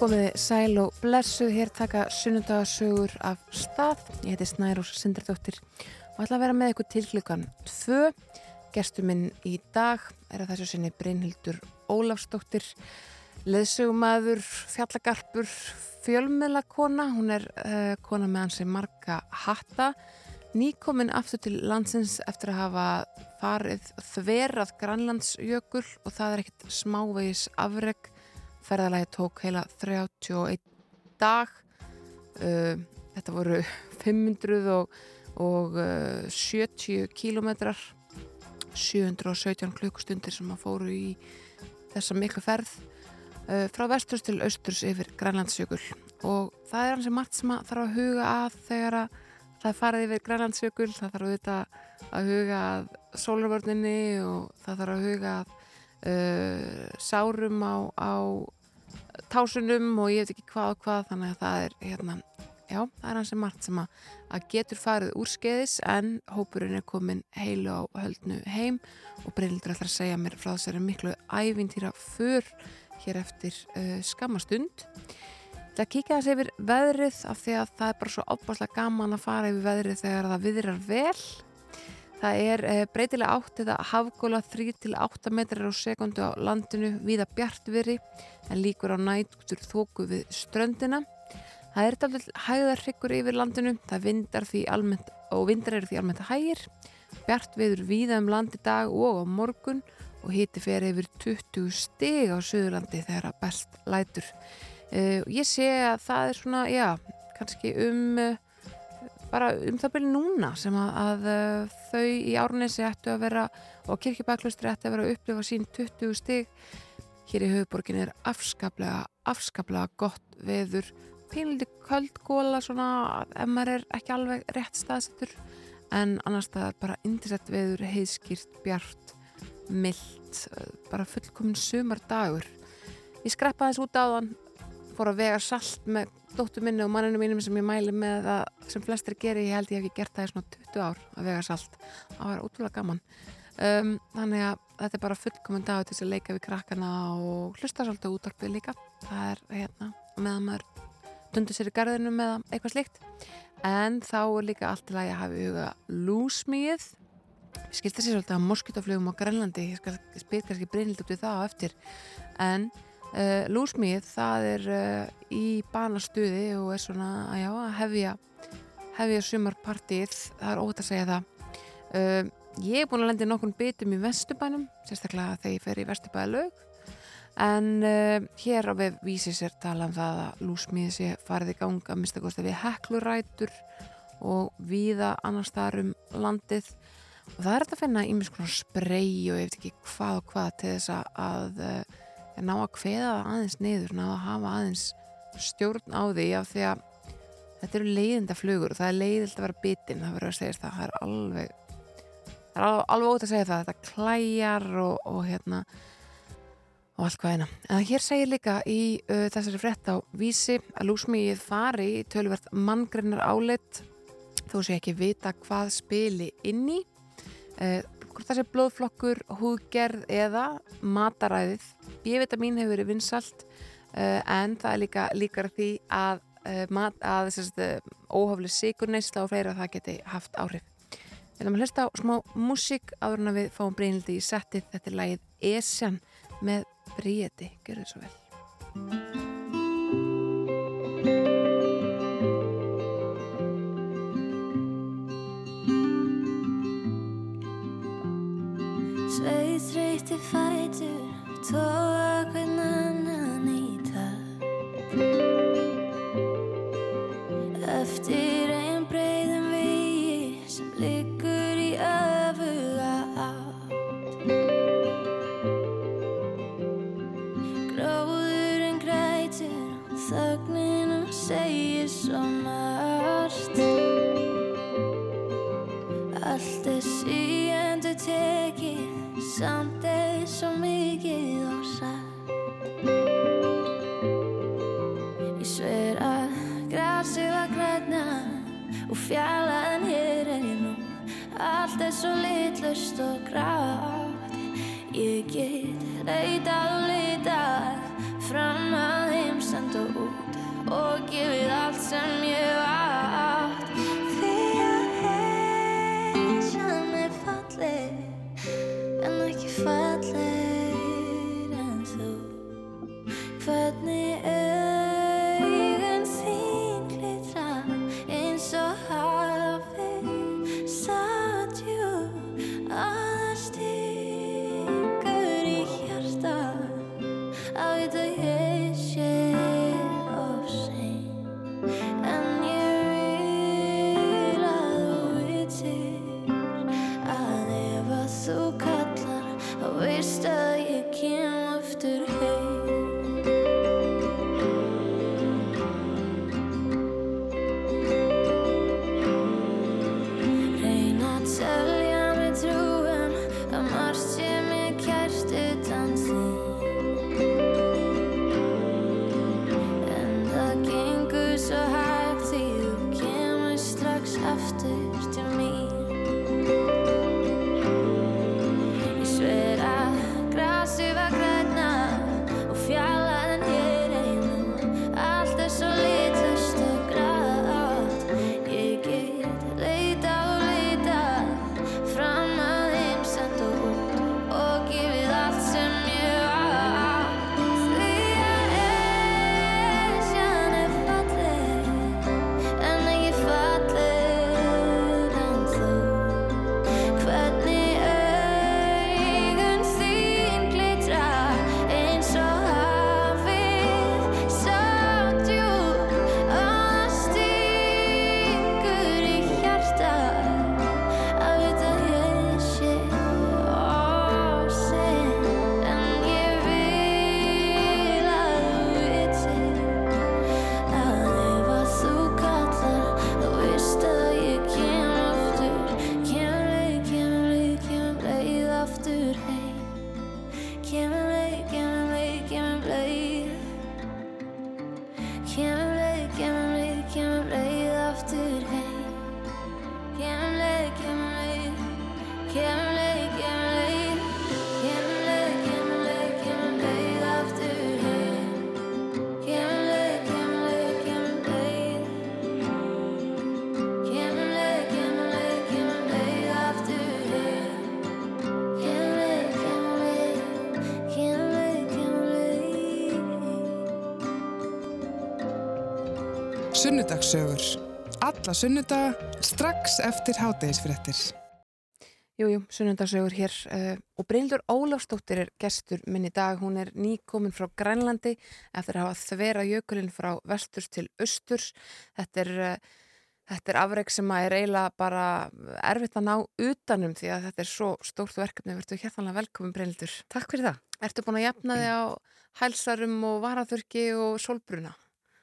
Komiði sæl og blessuð, hér taka sunnundagasögur af stað. Ég heiti Snærós Sindardóttir og ætla að vera með ykkur til klukkan 2. Gestur minn í dag er að þessu sinni Brynhildur Ólafsdóttir, leðsögumæður, fjallagarpur, fjölmiðlakona. Hún er uh, kona með hansi marga hatta. Nýkominn aftur til landsins eftir að hafa farið þverað Grænlandsjökul og það er ekkert smávegis afreg ferðalagi tók heila 31 dag. Uh, þetta voru 570 uh, kílometrar 717 klukkustundir sem að fóru í þessa miklu ferð uh, frá vesturs til austurs yfir Grænlandsjökul. Og það er hansi margt sem að þarf að huga að þegar að það farið yfir Grænlandsjökul. Það þarf að huga að sólurvörninni og það þarf að huga að uh, sárum á, á tásunum og ég veit ekki hvað og hvað þannig að það er hérna, já, það er hansi margt sem að, að getur farið úr skeiðis en hópurinn er komin heilu á höldnu heim og Brynildur ætlar að segja mér frá þessari miklu ævintýra fyrr hér eftir uh, skamastund Það kíkja þess yfir veðrið af því að það er bara svo opbáslega gaman að fara yfir veðrið þegar það viðrar vel Það er eh, breytilega átt eða hafgóla 3-8 metrar á sekundu á landinu viða bjartveri en líkur á nættur þóku við ströndina. Það er alltaf hæðarryggur yfir landinu, það vindar því almennt og vindar eru því almennt hægir. Bjartviður viða um landi dag og á morgun og hiti fer yfir 20 stig á Suðurlandi þegar að best lætur. Uh, ég sé að það er svona, já, kannski um... Bara um það byrju núna sem að, að uh, þau í árnesi ættu að vera og kirkjubæklustri ættu að vera að upplifa sín 20 stig. Hér í höfuborgin er afskaplega afskaplega gott veður. Pínliti köldgóla svona ef maður er ekki alveg rétt staðsettur. En annars það er bara indisett veður, heiðskýrt, bjart mildt, bara fullkominn sumar dagur ég skreppa þess út á þann fór að vega salt með dóttu minni og manninu mínum sem ég mæli með að sem flestir gerir, ég held ég hef ekki gert það í svona 20 ár að vega salt það var útrúlega gaman. Um, þannig að þetta er bara fullkominn dag til þess að leika við krakkana og hlusta svolítið útvarpið líka. Það er hérna meðan maður dundur sér í garðinu með eitthvað slikt en þá er líka allt til að ég hafi huga lúsmíð ég skilta sér svolítið að moskítaflugum á Grænlandi. Ég skal spila kannski breynilegt út í það á eftir. En Uh, lúsmíð, það er uh, í banastuði og er svona að, já, að hefja hefja sumarpartið, það er ótt að segja það. Uh, ég er búin að lendi nokkur bitum í Vestubænum sérstaklega þegar ég fer í Vestubæða lög en hér á við vísi sér tala um það að lúsmíð sé farið í ganga, mista kosti við heklurætur og viða annar staðar um landið. Og það er þetta að finna í mjög svona sprei og ég veit ekki hvað og hvað til þess að en ná að hveða það aðeins niður ná að hafa aðeins stjórn á því af því að þetta eru leiðinda flugur og það er leiðild að vera bitin það verður að segja það, það er alveg það er alveg ótt að segja það þetta klæjar og, og hérna og allt hvað eina en hér segir líka í uh, þessari frett á vísi að lúsmíið fari í tölvert manngrinnar áleitt þó sé ekki vita hvað spili inn í uh, hvort það sé blóðflokkur, húðgerð eða mataræðið. B-vitamin hefur verið vinsalt uh, en það er líka líkar því að, uh, að uh, óhafli sigurneisla og fleira það geti haft áhrif. Við ætlum að hlusta á smá músík áður en við fáum breynildi í settið. Þetta er lægið Esjan með Bríeti. Gjör þetta svo vel. þreytti fætur tóa svo litlust og grátt. Ég get leitað Sunnudagssögur. Alla sunnudaga strax eftir hátegisfréttir. Jújú, sunnundarsögur hér uh, og Bryndur Ólafsdóttir er gestur minn í dag. Hún er nýkomin frá Grænlandi eftir að hafa þvera jökulinn frá vesturs til austurs. Þetta er, uh, þetta er afreg sem að er eiginlega bara erfitt að ná utanum því að þetta er svo stórt verkefni. Vertu hérþanlega velkomin Bryndur. Takk fyrir það. Ertu búin að jafna þig á hælsarum og varaþurki og sólbruna?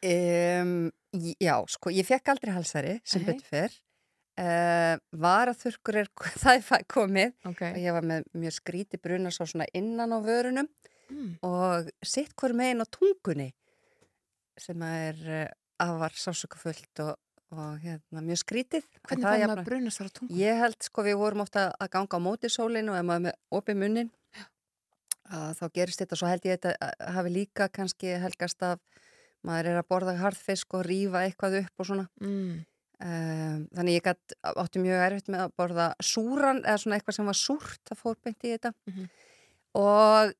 Um, já, sko, ég fekk aldrei halsari sem Nei. betur fyrr. Uh, varaþurkur er, það er komið Ok. og ég var með mjög skríti bruna svo svona innan á vörunum Mm. og sitt hver megin á tungunni sem er uh, afar sásökufullt og, og hérna, mjög skrítið. Hvernig fann maður brunast þar á tungu? Ég held sko við vorum ofta að ganga á móti sólinu og ef maður með opið munnin þá gerist þetta svo held ég þetta hafi líka kannski helgast af maður er að borða harðfisk og rífa eitthvað upp og svona. Mm. um, þannig ég gat, átti mjög erfitt með að borða súran eða svona eitthvað sem var súrt það fór beint í þetta. Mhm. og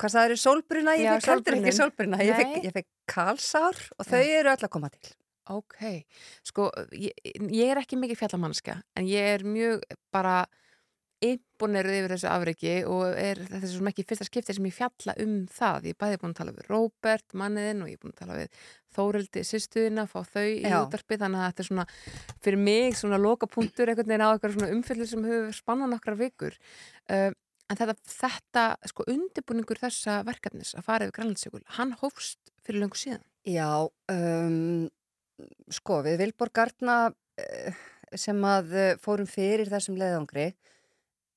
hvað það eru sólbruna? Ég Já, fekk heldur ekki sólbruna ég fekk, ég fekk kalsár og þau eru öll að koma til. Ok, sko, ég, ég er ekki mikið fjallamannska en ég er mjög bara imponeruð yfir þessu afreiki og er þetta er svo ekki fyrsta skipti sem ég fjalla um það. Ég bæði búin að tala við Róbert, manniðinn og ég er búin að tala við Þórildi, sýstuðina, fá þau í útarpi þannig að þetta er svona fyrir mig svona lokapunktur einhvern veginn á eitthvað svona umfyllir sem hefur spannað nokkrar vikur. Uh, en þetta, þetta sko undirbúningur þessa verkefnis að fara yfir grænlandsjökul, hann hófst fyrir löngu síðan. Já, um, sko, við Vilborg Garna eh, sem að eh, fórum fyrir þessum leiðangri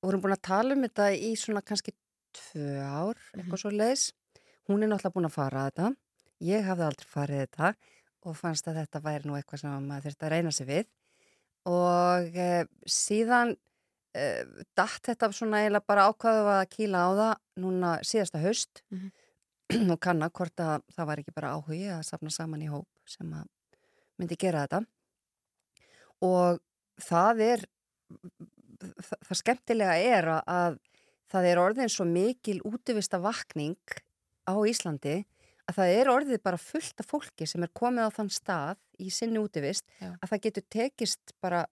vorum búin að tala um þetta í svona kannski tvö ár, eitthvað svo leiðis. Hún er náttúrulega búin að fara þetta. Ég hafði aldrei farið þetta og fannst að þetta væri nú eitthvað sem maður þurfti að reyna sig við. Og eh, síðan eh, datt þetta svona eiginlega bara ákvaðu að kýla á það núna síðasta haust Mhm. og kanna hvort að það var ekki bara áhugi að safna saman í hóp sem að myndi gera þetta og það er það, skemmtilega er að- að það er orðin svo mikil útivista vakning á Íslandi að það er orðið bara fullt af fólki sem er komið á þann stað í sinni útivist Já. að það getur tekist bara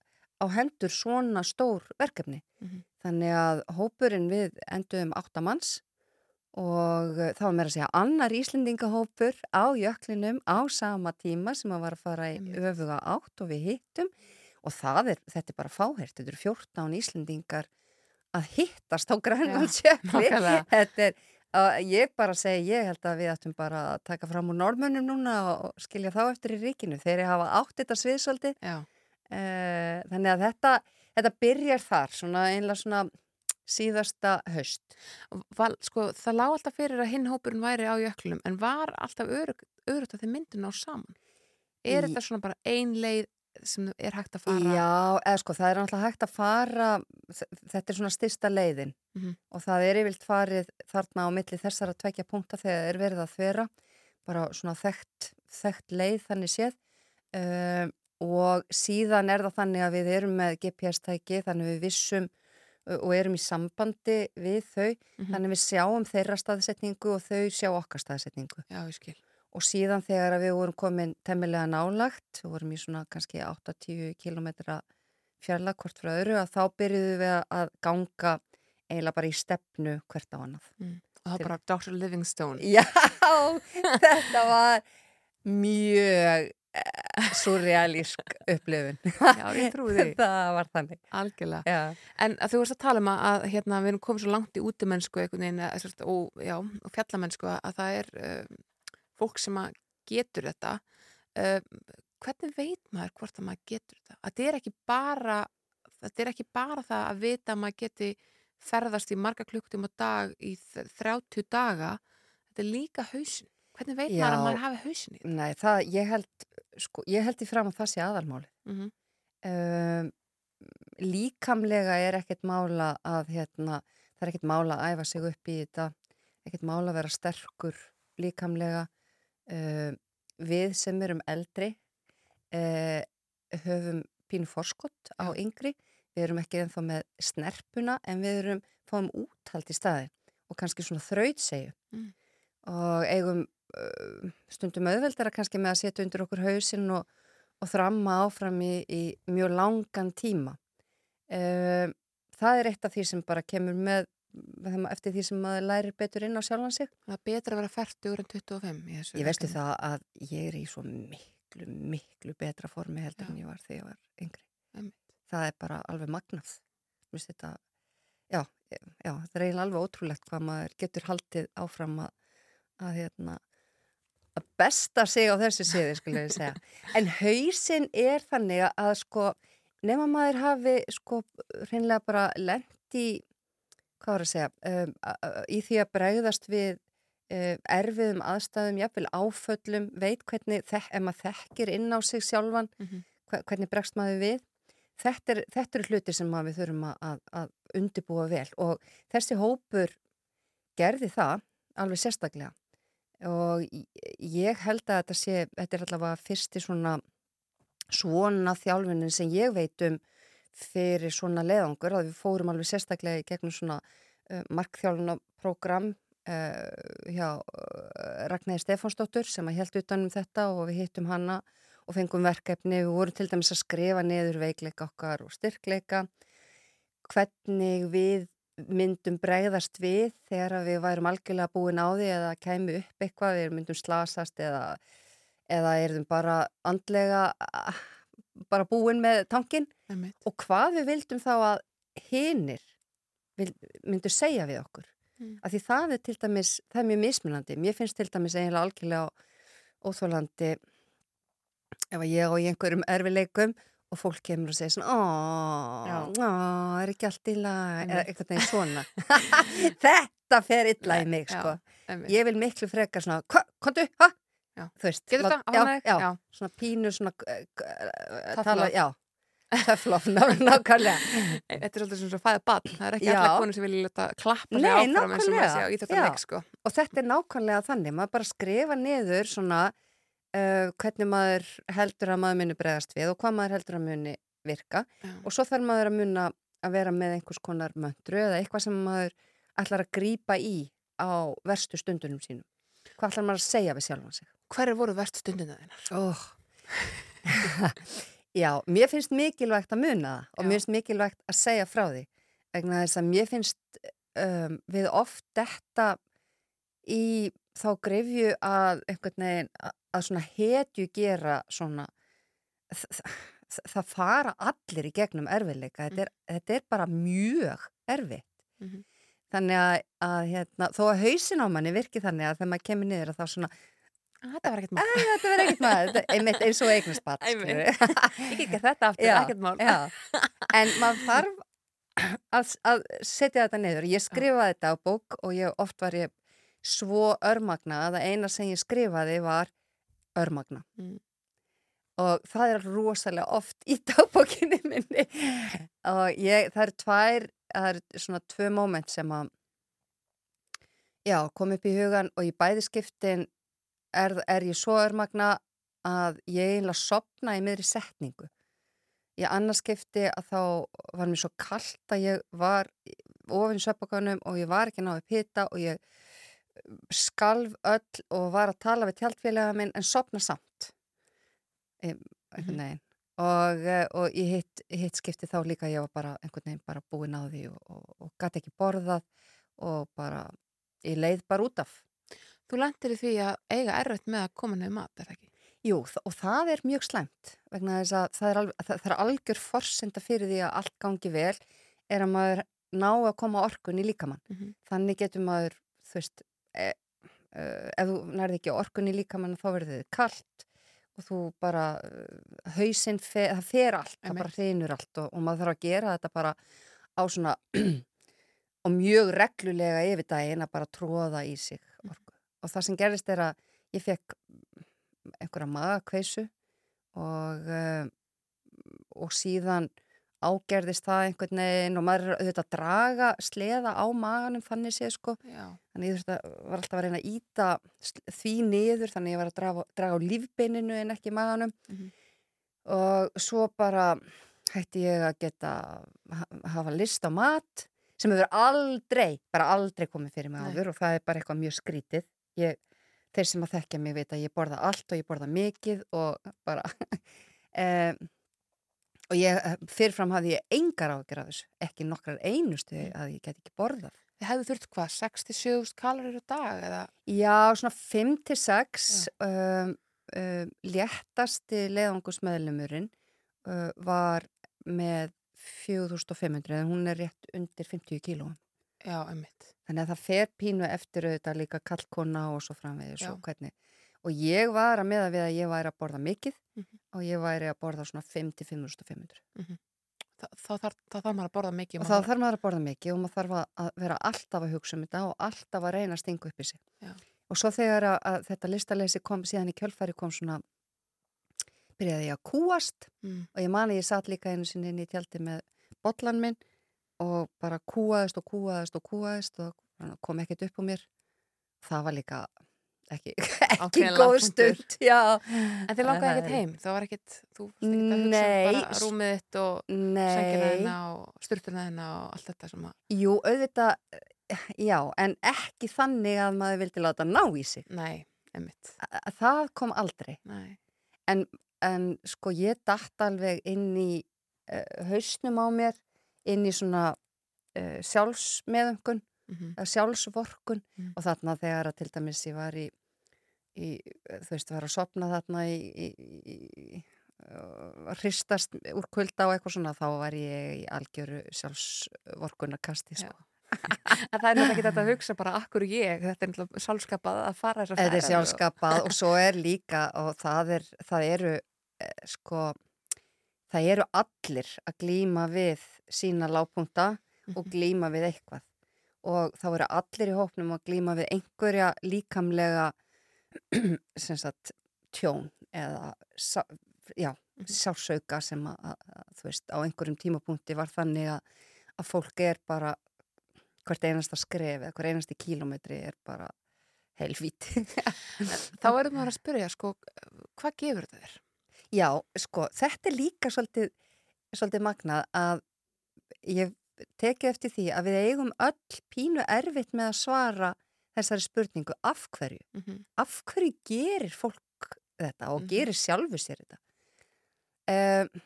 á hendur svona stór verkefni. Mhm. Þannig að hópurinn við enduðum áttamanns og það var meira að segja annar Íslendingahópur á jöklinum á sama tíma sem að var að fara í öfuga átt og við hittum og er, þetta er bara fáhært, þetta eru 14 Íslendingar að hittast á Grænlandsjökli. nákvæmlega. Þetta er, uh, ég bara segi, ég held að við ættum bara að taka fram úr normönnum núna og skilja þá eftir í ríkinu. Þeir hafa átt þetta sviðsöldi, Já, uh, þannig að þetta, þetta byrjar þar, svona einlega svona síðasta. Og val, sko, það lág alltaf fyrir að hinn hópurinn væri á jöklum en var alltaf örug, örugt að þeir myndu ná saman. Er þetta svona bara ein leið sem er hægt að fara? Já, eða sko, það er náttúrulega hægt að fara, þetta er svona styrsta leiðin Mhm. og það er yfirlt farið þarna á milli þessara tvekja punkta þegar er verið að þvera, bara svona þekkt, þekkt leið þannig séð um, og síðan er það þannig að við erum með GPS-tæki þannig við vissum uh, og erum í sambandi við þau, Mhm. þannig við sjáum þeirra staðsetningu og þau sjá okkar staðsetningu Já, ég skil. Og síðan þegar við vorum komin temmilega nálagt, við vorum í svona kannski 8-10 kilometra fjarlag hvort frá öðru, að þá byrjuðum við að ganga eiginlega bara í stefnu hvert á annað. Og það var bara Dr. Livingstone. Já, þetta var mjög uh, surrealísk upplifun. Já, ég trúi því. það var þannig. Algjörlega. Já, En þú veist að tala um að, hérna, við erum komið svo langt í útimennsku og, og fjallamennsku að, að það er um, fólk sem að getur þetta. Um, hvernig veit maður hvort að maður getur þetta? Að þetta er ekki bara, þetta er ekki bara það að vita að maður geti ferðast í marga klukktum á dag í þ- 30 daga. Þetta er líka hausin. Hvernig veit Já. maður að maður hafi hausin í þetta? nei, það, ég held, sko, ég held í fram að það sé aðalmáli. Mm -hmm. um, líkamlega er ekkert mála að hérna, það er ekkert mála að æfa sig upp í þetta ekkert mála að vera sterkur líkamlega um, við sem erum eldri uh, höfum pínu forskott á yngri við erum ekki ennþá með snerpuna en við erum fáum úthald í staði og kannski svona þrautsegju Mm. og eigum uh, stundum auðveldara kannski með að setja undir okkur hausinn og og þramma áfram í, í mjög langan tíma. Um, það er eitt af því sem bara kemur með eftir því sem maður lærir betur inn á sjálfan sig. Það er betra að vera 40 en 25 í þessu. Ég veistu það að ég er í svo miklu, miklu betra formi heldur en ég var þegar ég var yngri. Einmitt. Það er bara alveg magnað. Þetta, já, já, það er eiginlega alveg ótrúlegt hvað maður getur haldið áfram að, að hérna, að besta sig á þessu síði, skulle ég segja. En hausinn er þannig að sko, nema maður hafi sko hreinlega bara lent í, hvað var að segja, um, í því að bregðast við um, erfiðum aðstæðum, jafnvel áföllum, veit hvernig, þek, ef maður þekkir inn á sig sjálfan, Mhm. hve- hvernig bregst maður við. Þetta er, eru hluti sem við þurfum að, að, að undibúa vel og þessi hópur gerði það alveg sérstaklega og ég- ég held að þetta sé, þetta er allavega fyrsti svona svona þjálfunin sem ég veit um fyrir svona leðangur að við fórum alveg sérstaklega í gegnum svona uh, markþjálfunaprógram uh, hjá uh, Ragnæði Stefánsdóttur sem að held utanum þetta og við hittum hana og fengum verkefni, við vorum til dæmis að skrifa niður veikleika okkar og styrkleika. Hvernig við myndum bregðast við þegar við værum algjörlega búin á því eða kæmi upp eitthvað, við myndum slasast eða, eða erum bara andlega bara búin með tankin Einmitt. og hvað við vildum þá að hinir vil- myndu segja við okkur. Mm. af því það er til dæmis, það er mjög mismunandi. Mér finnst til dæmis eiginlega algjörlega óþólandi ef að ég á í einhverjum erfileikum og fólk kemur og segir svona ó, er ekki allt í lag eða eitthvað neginn svona. Þetta fer illa í mig sko. ég vil miklu frekar svona, "Hva- komdu, hæ? Já. þú veist, Getur þetta? já, Ánægð? já, Já. svona pínu svona Tough tala, já töflof, nákvæmlega Þetta er svolítið svona svo fæða bann. Það er ekki allar konur sem vilja leta klappa sig áfram eins og maður sé á Já. íþjóttarleik, sko. og þetta er nákvæmlega þannig, maður bara skrifa niður svona uh, hvernig maður heldur að maður muni bregðast við og hvað maður heldur að muni virka Já. og svo þarf maður að muna að vera með einhvers konar möndru eða eitthvað sem maður ætlar að grípa í á verstu stundunum sínum. Hvað ætlar maður að segja við sjálfan sig? Hver voru verst stundina þeinar? Oh. Já, mér finnst mikilvægt að muna það og mér finnst mikilvægt að segja frá því vegna þess að mér finnst um, við oft þetta í þá greifju að einhvern veginn að, svona hetju gera svona það, það fara allir í gegnum erfiðleika þetta er, þetta er bara mjög erfitt Mhm. Þannig að, að hérna, þó að hausin á manni virki þannig að þegar maður kemur niður að þá svona Ah, Þetta var ekkert mál. Þetta verður ekkert er einmitt eins og Einmitt. Ég ekki þetta aftur, Já, ekkert mál. já. En maður þarf að, að setja þetta niður. Ég skrifaði þetta á bók og ég, oft var ég svo örmagna að það eina sem ég skrifaði var örmagna. Mm. Og það er rosalega oft í dagbókinni minni. Og ég, það eru tvær, það eru svona tvö moment sem að, já, kom upp í hugan og í bæði skiptin er, er ég svo örmagna að ég einlega sopna í miðri setningu. Í annarskipti að þá var mér svo kallt að ég var ofin sveppakanum og ég var ekki náðu pita og ég skalf öll og var að tala við tjaldfélaga minn en sopna samt. Einhvern Mhm. veginn. Og, eh, og í hitt, hitt skipti þá líka ég var bara einhvern veginn bara búin á því og, og, og gæti ekki borðað og bara, ég leið bara út af. Þú lendir í því að eiga erfitt með að koma nefn mat, er það ekki? Jú, og það er mjög slæmt vegna þess að það er, alveg, það, er algjör forsenda fyrir því að allt gangi vel er að maður ná að koma orkun í líkamann. Mhm. Þannig getur maður, þú veist, e, e, ef þú nærði ekki orkun í líkamann þá verður þið kallt og þú bara, uh, hausinn, fer, það fer allt, það Einmitt. bara hreinur allt og, og maður þarf að gera þetta bara á svona og mjög reglulega yfir daginn að bara tróða í sig orku. Og það sem gerist er að ég fekk einhverja magakveisu og, uh, og síðan ágerðist það einhvern veginn og maður að draga sleða á maganum þannig séð sko. Já. Þannig að, var alltaf að reyna að íta því niður þannig ég var að draga, draga á lífbeininu en ekki maganum Mhm. og svo bara hætti ég að geta ha- hafa list á mat sem hefur aldrei, bara aldrei komið fyrir mig áður og það er bara eitthvað mjög skrítið. Ég, þeir sem að þekkja mig veit að ég borða allt og ég borða mikið og bara um, og ég fyrirfram hafði ég engar ágjör af þessu, ekki nokkrar einustu að ég get ekki borðað. Þið hefðu þurft hvað, 67 kalorir á dag eða? Já, svona 5-6 um, um, léttasti leiðangusmeðlumurinn uh, var með 4500 en hún er rétt undir 50 kílóum. Já, einmitt. Þannig að það fer pínu eftir auðvitað líka kallkona og svo framvegis Já. og hvernig. Og ég var að meða við að ég væri að borða mikið Mhm. og ég væri að borða svona 5-5500. Þa, þá þarf þá þarf maður að borða mikið. Og þá þarf maður að borða mikið og maður þarf að- vera alltaf að hugsa um þetta og alltaf að reyna að stinga upp í sig. Já. Og svo þegar að, að þetta listaleysi kom síðan í kjölfæri kom svona, byrjaði ég að kúast Mm. og ég mani ég satt líka einu sinni inn í tjaldi með bollan minn og bara kúaðist og kúaðist og kúaðist og kom ekkert upp á mér. Það var líka ekki, ekki góð stund. Já. En þið langaði ekkert er- heim? Það var ekkert, þú varst ekkert að hugsa um bara rúmið þitt og sengina Nei, þina og sturtuna þina og allt þetta sem að, jú, auðvitað, já, en ekki þannig að maður vildi láta ná í sig. nei, einmitt, A- Það kom aldrei. nei. En sko ég datt alveg inn í uh, hausnum á mér, inn í svona uh, sjálfsmeðungun, Mm eða sjálfsvorkun Mm. og þarna þegar að til dæmis ég var í, í þú veist, var að sopna þarna í, í, í, í uh, hristast úr kulda og eitthvað svona, þá var ég í algjöru sjálfsvorkunarkasti sko. En það er náttúrulega ekki þetta að hugsa bara akkur ég, þetta er náttúrulega sjálfskapað að fara þess að Þetta er sjálfskapað og svo er líka og það, er, það eru eh, sko það eru allir að glíma við sína lágpunta og glíma við eitthvað. Og þá eru allir í hópnum að glíma við einhverja líkamlega sem sagt tjón eða sá, já, sársauka sem að, að, þú veist á einhverjum tímapunkti var þannig að, að fólk er bara hvert einasta skref eða hver einasti kílómetri er bara helvíti. Þá erum við að spyrja, sko, hvað gefur þetta þér? Já, sko, þetta er líka svolítið, svolítið magnað að ég tekið eftir því að við eigum öll pínu erfitt með að svara þessari spurningu af hverju. Mm -hmm. Af hverju gerir fólk þetta og Mhm. gerir sjálfu sér þetta? Um,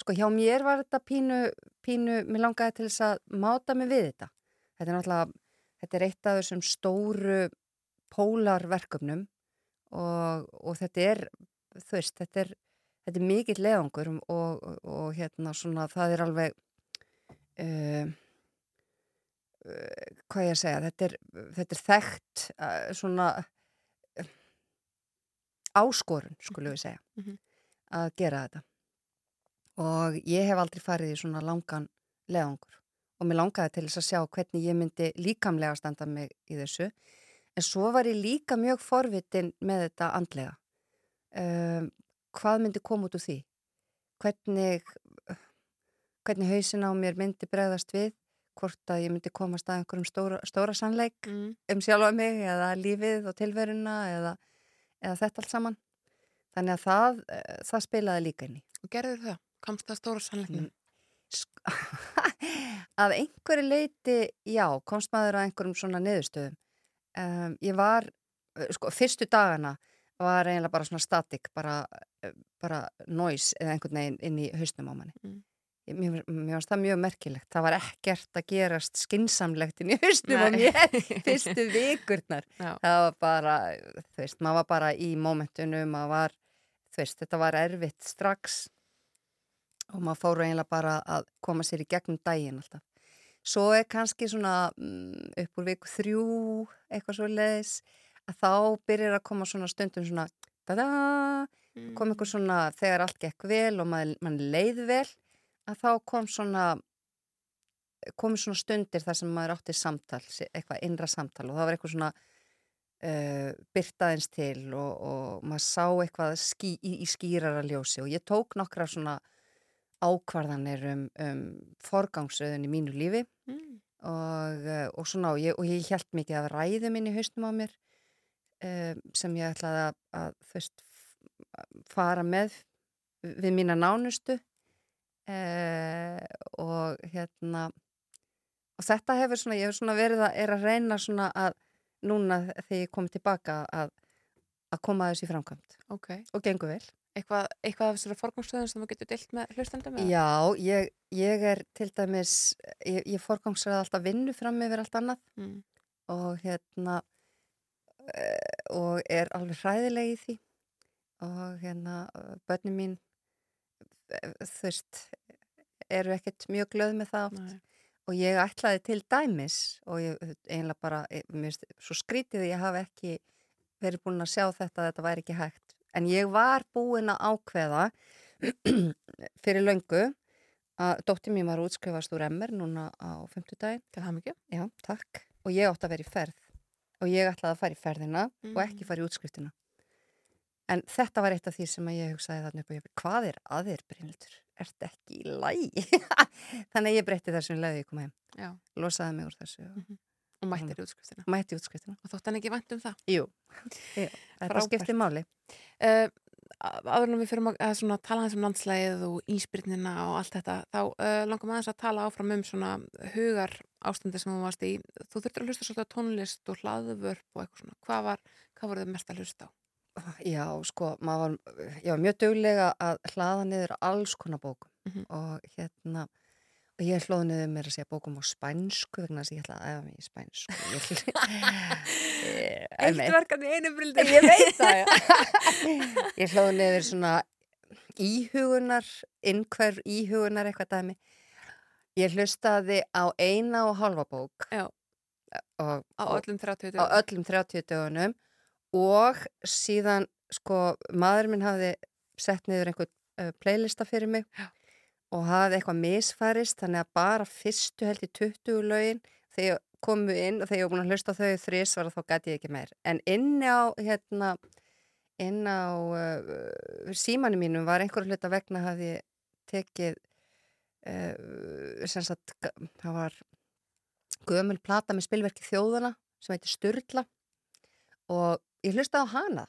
sko, hjá mér var þetta pínu, pínu, mér langaði til þess að máta mig við þetta. Þetta er náttúrulega, þetta er eitt af þessum stóru pólarverkefnum og, og þetta er, þú veist, þetta er, þetta er mikill leðangur og, og, og hérna svona það er alveg, uh, hvað ég að segja, þetta er, þetta er þekkt uh, svona áskorun, skulum við segja, Mhm. að gera þetta. Og ég hef aldrei farið í svona langan leðangur og mér langaði til þess að sjá hvernig ég myndi líkamlega standa mig í þessu. En svo var ég líka mjög forvitin með þetta andlega. Um, hvað myndi koma út úr því? Hvernig, hvernig hausin á mér myndi bregðast við? Hvort að ég myndi komast að einhverjum stóra, stóra sannleik Mm. um sjálfa mig eða lífið og tilveruna eða, eða þetta allt saman. Þannig að það, eh, það spilaði líka inn í. Og gerður það? Komst það stóra sannleiknum? Mm. Að einhverju leiti, já, komst maður að einhverjum svona niðurstöðum. Um, ég var, eh, sko, fyrstu dagana var eiginlega bara svona statik, bara, eh, bara noise eða einhvern veginn inn í hausnum á manni. Mm. Mér, mér varst það mjög merkilegt. Það var ekkert að gerast skinsamlegt inn í á Nei. mér fyrstu vikurnar. Já. Það var bara, þú veist, maður var bara í mómentunum, maður var, þú veist, þetta var erfitt strax og maður fóru eiginlega bara að koma sér í gegnum daginn alltaf. Svo er kannski svona mm, upp úr viku þrjú, eitthvað svo leiðis, að þá byrjar að koma svona stundum svona, da-da, Mm. kom eitthvað svona þegar allt gekk vel og maður leið vel, að þá kom svona, komi svona stundir þar sem maður átti samtal, eitthvað innra samtal og það var eitthvað svona uh, byrtaðins til og, og maður sá eitthvað skí, í, í skýrara ljósi og ég tók nokkra svona ákvarðanir um, um forgangsröðun í mínu lífi Mm. og, uh, og svona og ég, og ég held mikið af ræðum inn í haustum á mér um, sem ég ætlaði að, að þú veist, f- fara með við mína nánustu uh, og hérna og þetta hefur svona, ég hefur svona verið að, er að reyna svona að núna þegar ég kom tilbaka að, að koma að þessu í framkvæmt Ok. og gengur vel. Eitthvað, eitthvað af þessari forgangstöðum sem þú getur deilt með hlustendum? eða? Já, ég, ég er til dæmis, ég, ég forgangsraði alltaf vinnu fram yfir allt annað Mm. og hérna uh, og er alveg hræðileg í því og hérna börnum mín þú veist eru ekkert mjög glöð með það Nei. og ég ætlaði til dæmis og ég einlega bara ég, mér finnst svo skrítið að ég hafi ekki verið búin að sjá þetta að þetta væri ekki hægt en ég var búin að ákveða fyrir löngu að dóttir mín var útskrifast úr MR núna á 50 daginn? Já, takk. Og ég átti að vera í ferð. Og ég ætlaði að fara í ferðina og ekki Mm. fara í útskriftina. En þetta var eitt af því sem ég hugsaði þarna upp og ég fyrir, hvað er aðeir Brynildur? Ert ekki í lægi? Þannig að ég breytti þessu um leiði ég kom heim. Já. Losaði mig úr þessu og Og mættir í útskriftina. mætti í útskriftina. Og þótt hann ekki vænt um það. Jú, Jú. þetta skipti máli. Uh, áður en við fyrir að, svona, tala aðeins um landslægið og íspyrnina og allt þetta, þá uh, langar maður aðeins að tala áfram um svona hugar ástandi sem þú varst í. Þú þurftir að hlusta svolítið á tónlist og hlaðvörp og eitthvað svona. Hvað var, hvað var? Já, sko, maður var já, mjög duglega að hlaða niður alls konar bókum Mhm. og hérna ég hlóði niður mér að segja bókum á spænsku vegna þess að ég ætla að æfa mig í spænsku Ég- Ég- einmitt. verkefni einu brildi. Ég veit það, já. Ég hlóði niður svona íhugunar, innhverf íhugunar eitthvað dæmi. Ég hlustaði á eina og halva bók Já. og, Á öllum 30 á öllum 30 dögunum og síðan, sko, maður minn hafði sett niður einhvern uh, playlista fyrir mig Já. og hafði eitthvað misfærist, þannig að bara fyrstu held í 20 lögin þegar komu inn og þegar ég var búin að hlusta þau þrís var þá gæti ég ekki meir. En inn á, hérna, inn á uh, símanu mínum var einhverju hluta vegna hafði tekið uh, sem sagt, það var gömul plata með spilverki þjóðana sem heitir Sturla og ég hlusta á hana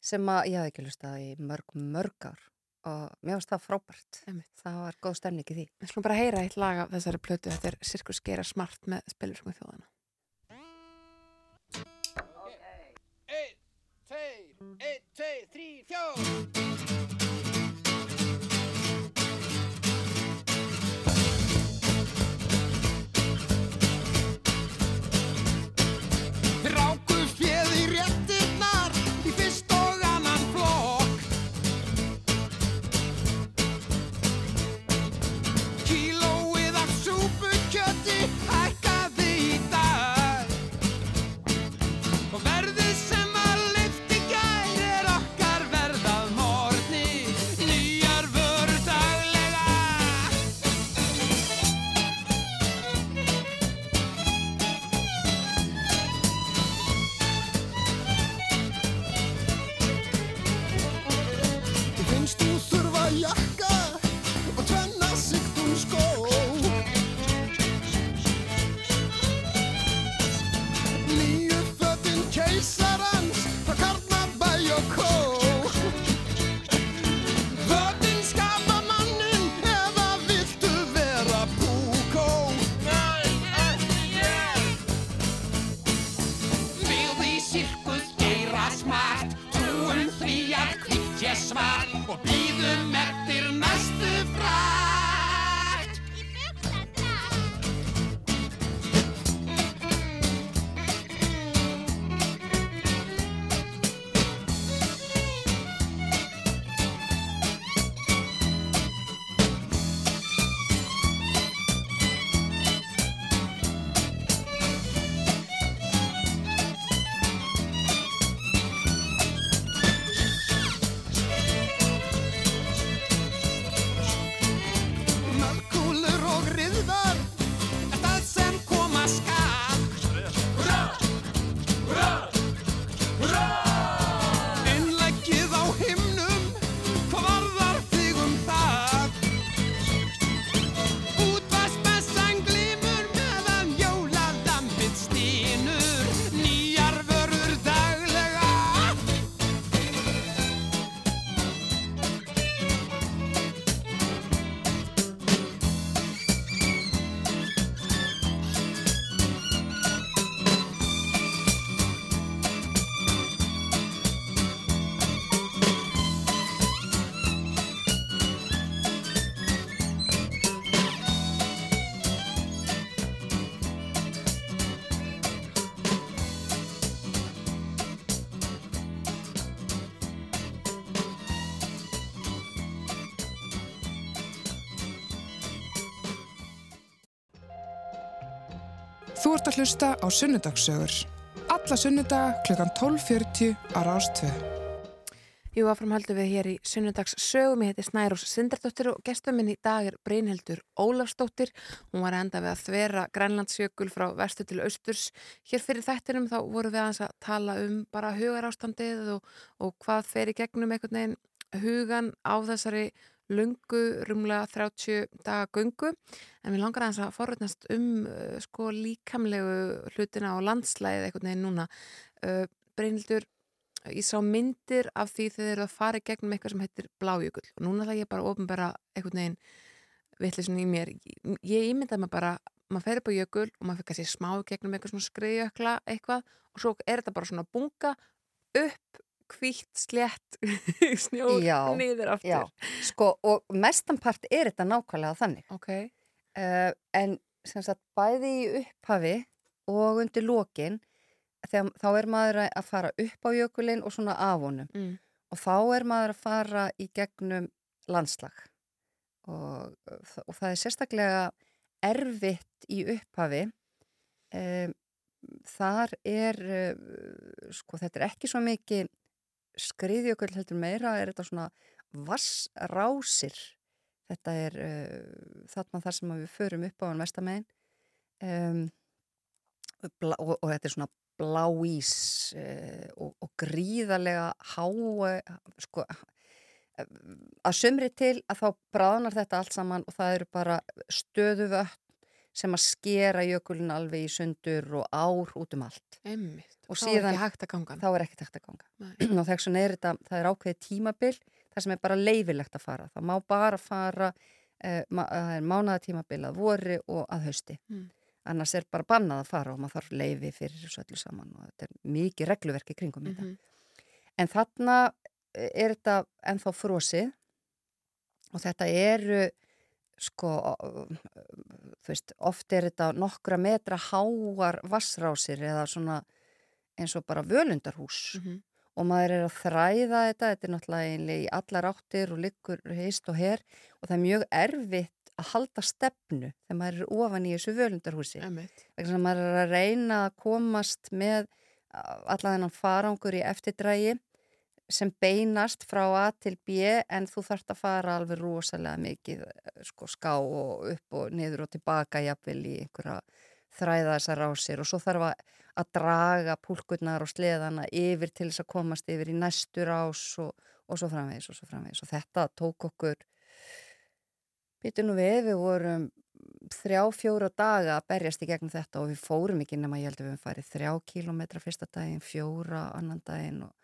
sem að ég hafði ekki hlusta í mörg, mörg ár og mér finnst það frábært. Einmitt. það var góð stemning í því. Við slúmum bara að heyra eitt lag af þessari plötu þetta er Sirkus gera smart með spilur sem við þjóðana Ok, 1, 2, 1, 2, 3, 4 Ert að hlusta á Sunnudagssögur. Alla sunnudaga klukkan 12.40 á Rástvö. Jú, áfram höldum við hér í sunnudags sögum. Ég heiti Snærós Sindardóttir og gestum minn í dag er Brynhildur Ólafsdóttir. Hún var enda við að þvera Grænlandsjökul frá vestu til austurs. Hér fyrir þættinum þá vorum við aðeins að tala um bara hugarástandið og, og hvað fer í gegnum einhvern veginn hugan á þessari lungu, rúmlega 30 daga gungu. En við langar aðeins að forutnast um uh, sko líkamlegu hlutina og landslæðið einhvern veginn núna. Uh, Brynhildur, ég sá myndir af því þegar þeir eru að fara gegnum eitthvað sem heitir blájökull og núna ætla ég bara að ofinbera einhvern veginn vittlisun í mér ég, ímyndaði mig bara, maður fer upp á jökul og maður fyrir kannski smá gegnum eitthvað svona skriðjökla eitthvað og svo er þetta bara svona bunga upp, hvítt, slétt snjór Já, niður aftur. Já, sko, og mestanpart er þetta nákvæmlega þannig. ok, Uh, en sem sagt bæði í upphafi og undir lokin þegar, þá er maður að fara upp á jökulinn og svona af honum. Mm. og þá er maður að fara í gegnum landslag. Og, og það er sérstaklega erfitt í upphafi. Um, þar er uh, sko þetta er ekki svo mikið skriðjökull heldur meira er þetta svona vassrásir þetta er uh, þarna þar sem við förum upp á hann vestamegin um, og, og þetta er svona bláís uh, og, og gríðarlega há sko að sömri til að þá bráðnar þetta allt saman og það eru bara stöðu vötn sem að skera jökulin alveg í sundur og ár út um allt. Einmitt. Og þá síðan- er ekki hægt að ganga. Þá er ekkert hægt að ganga. Nei. og þess vegna er þetta, það er ákveðið tímabil það sem er bara leifilegt að fara það má bara fara eh, ma það er mánaða tímabil að vori og að hausti Mm. annars er bara bannað að fara og maður þarf leifi fyrir þessu öllu saman og þetta er mikið regluverki kringum þetta Mhm. en þarna eh, er þetta ennþá frosið og þetta eru sko þú veist, oft er þetta nokkra metra háar vassrásir eða svona eins og bara völundarhús Mhm. og maður er að þræða þetta, þetta er náttúrulega í allar áttir og liggur heist og her og það er mjög erfitt að halda stefnu þegar maður er ofan í þessu völundarhúsi. Þess að maður er að reyna að komast með allan þennan farangur í eftirdrægi sem beinast frá A til B en þú þarft að fara alveg rosalega mikið eh, sko, ská og upp og niður og tilbaka jafnvel í einhverja þræða þessar rásir. Og svo þarf að, að draga púlkurnar og sleðana yfir til þess að komast yfir í næstu rás og, og svo framvegis og svo framvegis. Og þetta tók okkur býtu nú við, við vorum þrjá, fjóra daga að berjast í gegnum þetta og við fórum ekki nema ég held að við höfum farið þrjá kílómetra fyrsta daginn, fjóra annan daginn og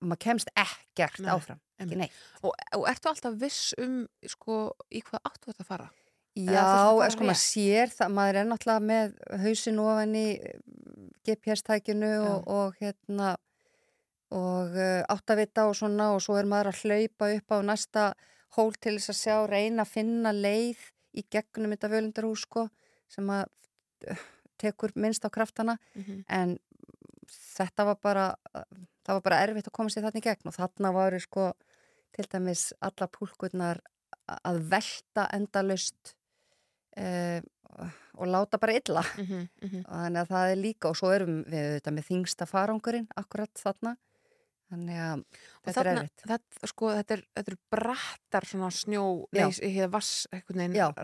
maður kemst ekkert Nei, áfram, ekki neitt. Og, og ertu alltaf viss um, sko, í hvað áttu þetta að fara? Já, sko maður sér það, maður er náttúrulega með hausin ofan í GPS-tækinu og, og hérna og uh, áttavita og svona og svo er maður að hlaupa upp á næsta hól til þess að sjá, reyna að finna leið í gegnum þetta völundarhús sko sem að uh, tekur minnst á kraftana Mhm. en þetta var bara það var bara erfitt að koma sér þarna í gegn og þarna varu sko til dæmis alla púlkurnar að velta endalust eh, og láta bara illa Mhm, mhm. og þannig að það er líka og svo erum við þetta með þingsta farangurinn akkurat þarna þannig að þetta er þarna- erfitt Þetta, sko, þetta er, þetta er brattar svona snjó, Já. nei, hér vass,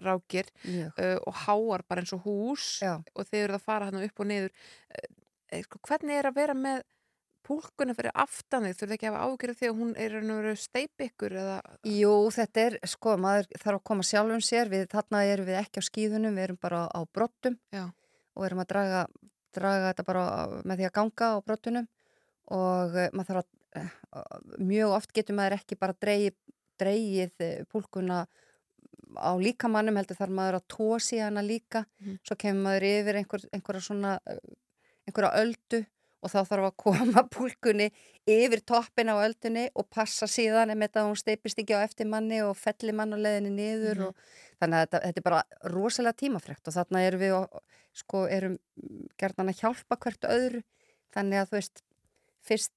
rákir uh, og háar bara eins og hús Já. og þeir eru að fara hann upp og niður. Uh, sko, hvernig er að vera með púlkuna fyrir aftan þig? Þurfið ekki að hafa ágjörð því að hún er veru steip ykkur eða... Jú, þetta er, sko, maður þarf að koma sjálfum sér, við, þarna erum við ekki á skíðunum, við erum bara á brottum Já. og erum að draga, draga þetta bara með því að ganga á brottunum og uh, maður þarf að, uh, mjög oft getur maður ekki bara dreigið, dreigið uh, púlkuna á líkamannum, heldur þarf maður að tósi hana líka, Mhm. svo kemur maður yfir einhver, einhverja svona, einhverja öldu og þá þarf að koma púlkunni yfir toppin á öldunni og passa síðan ef þetta hún steipist ekki á eftir manni og felli mann á leðinni niður Mhm. og þannig að þetta, þetta er bara rosalega tímafrekt og þarna erum við og, sko erum gerðan að hjálpa hvert öðru. Þannig að þú veist fyrst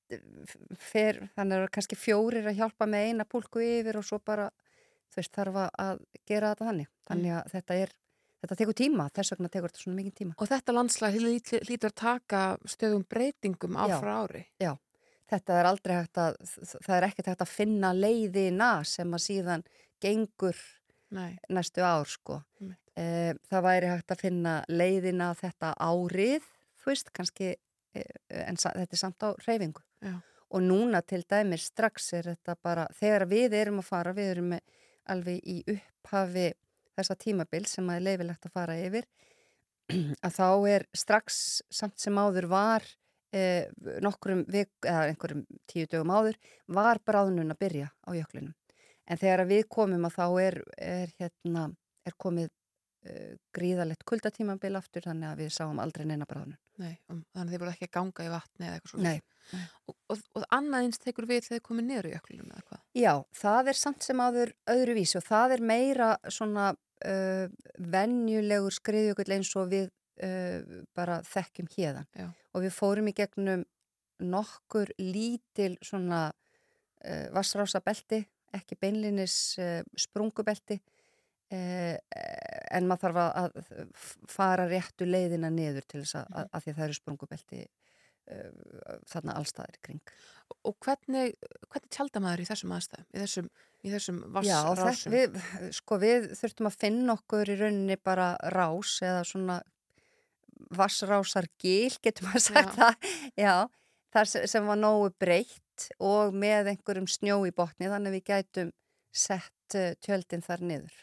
fer, þannig að það eru kannski fjórir að hjálpa með eina púlku yfir og svo bara þú veist þarf að- að gera þetta þannig. Þannig að þetta er, þetta tekur tíma þess vegna tekur þetta svona mikið tíma Og þetta landslag lít- lítur að taka stöðum breytingum ár Já. frá ári. þetta er aldrei hægt að það er ekkert hægt að finna leiðina sem að síðan gengur Nei, næstu ár sko e, það væri hægt að finna leiðina þetta árið þú veist kannski e, en þetta er samt á reyfingu Já. og núna til dæmis strax er þetta bara þegar við erum að fara við erum alveg í upphafi þessa tímabil sem að er leifilegt að fara yfir að þá er strax samt sem áður var eh, nokkrum vik, eða einhverjum tíu dögum áður var bráðnun að byrja á jöklinum. En þegar við komum að þá er, er, hérna, er komið uh, gríðalegt kuldatímabil aftur þannig að við sáum aldrei neina bráðnun. Nei, um, þannig að þið voru ekki að ganga í vatni eða eitthvað svo. Nei. Og, og, og annað eins tekur við þegar þið komið niður í jöklunum eða hvað? Já, það er samt sem áður öðruvísi og það er meira svona uh, venjulegur skriðjökull eins og við uh, bara þekkjum hérðan. Já. Og við fórum í gegnum nokkur lítil svona uh, vassrásabelti, ekki beinlinis uh, sprungubelti uh, en maður þarf að, fara réttu leiðina niður til þess að, að, að því að það eru sprungubelti uh, þarna allstaðir kring. Og hvernig, hvernig tjálta maður í þessum aðstæðum, í þessum, þessum Já, vassrásum? við, sko, við þurftum að finna okkur í rauninni bara rás eða svona vassrásar gil, getur maður sagt Já. það. Já, þar sem- sem var nógu breytt og með einhverjum snjó í botni þannig að við gætum sett uh, tjöldin þar niður.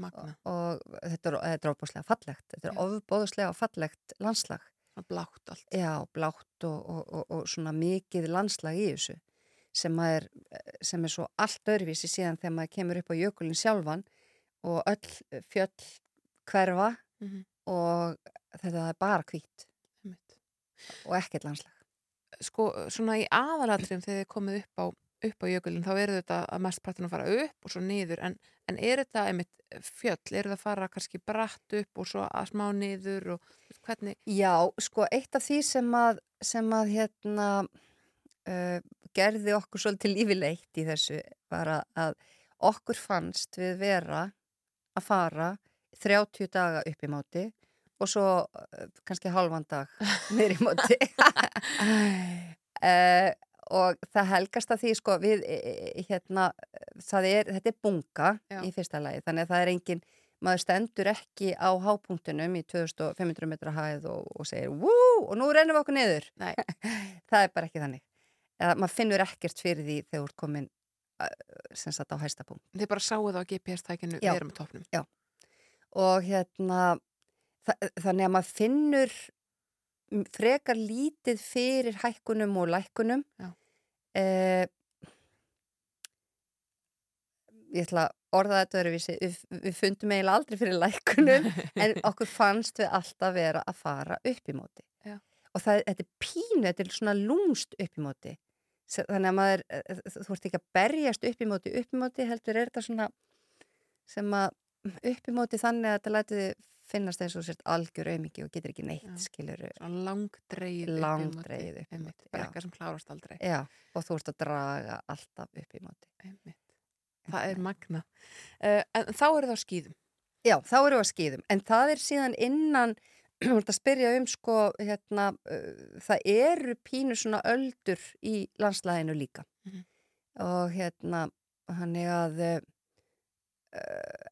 Magna, og þetta er, er ofbóðslega fallegt þetta er ofbóðslega fallegt landslag. Blátt allt. já, blátt og, og, og, og svona mikið landslag í þessu sem, er, sem er svo allt öðruvísi síðan þegar maður kemur upp á jökulin sjálfan og öll fjöll hverfa Mm og þetta er bara hvít og ekkert landslag. Sko, svona í aðalatriðum þegar þið komið upp á, upp á jökulin, þá eru þetta að mest pratin að fara upp og svo niður, en, en er þetta einmitt fjöll, eru það að fara kannski bratt upp og svo að smá niður og hvernig, Já, sko, eitt af því sem að, sem að hérna, uh, gerði okkur svolítið lífileitt í þessu var að okkur fannst við vera að fara 30 daga upp í móti og svo uh, kannski halvan dag niður í móti. uh, og það helgast að því, sko, við, e, e, hérna, það er, þetta er bunga Já. í fyrsta lagi, þannig að það er engin, maður stendur ekki á hápunktunum í 2500 metra hæð og, og segir Wú, og nú rennum við okkur niður það er bara ekki þannig eða maður finnur ekkert fyrir því þegar þú ert komin sem sagt á hæsta punkt þið bara sáu það á GPS-tækinu, Já. við erum á topnum. og hérna þa þannig að maður finnur frekar lítið fyrir hækkunum og lækkunum Já. Eh, ég ætla að orða þetta öðruvísi, við, við fundum eiginlega aldrei fyrir lækkunum en okkur fannst við alltaf vera að fara upp í móti. Já. og það, þetta er pínu, þetta er svona lúmst upp í móti. Þannig að maður, eh, þú ert ekki að berjast upp í móti upp í móti heldur er þetta svona sem að upp í móti þannig að þetta læti þið finnast eins og þú sért algjör auðmiki og getur ekki neitt skilur Svona langdreið Langdregið upp í einmitt, móti, já. brekka sem klárast aldrei. Já, og þú ert að draga alltaf upp í móti Einmitt. Það er magna. Uh, en þá eru það á skýðum. Já, þá erum við að skýðum, en það er síðan innan, þú ert að spyrja um sko, hérna, uh, það eru pínu svona öldur í landslæðinu líka Mhm. og hérna, þannig að uh,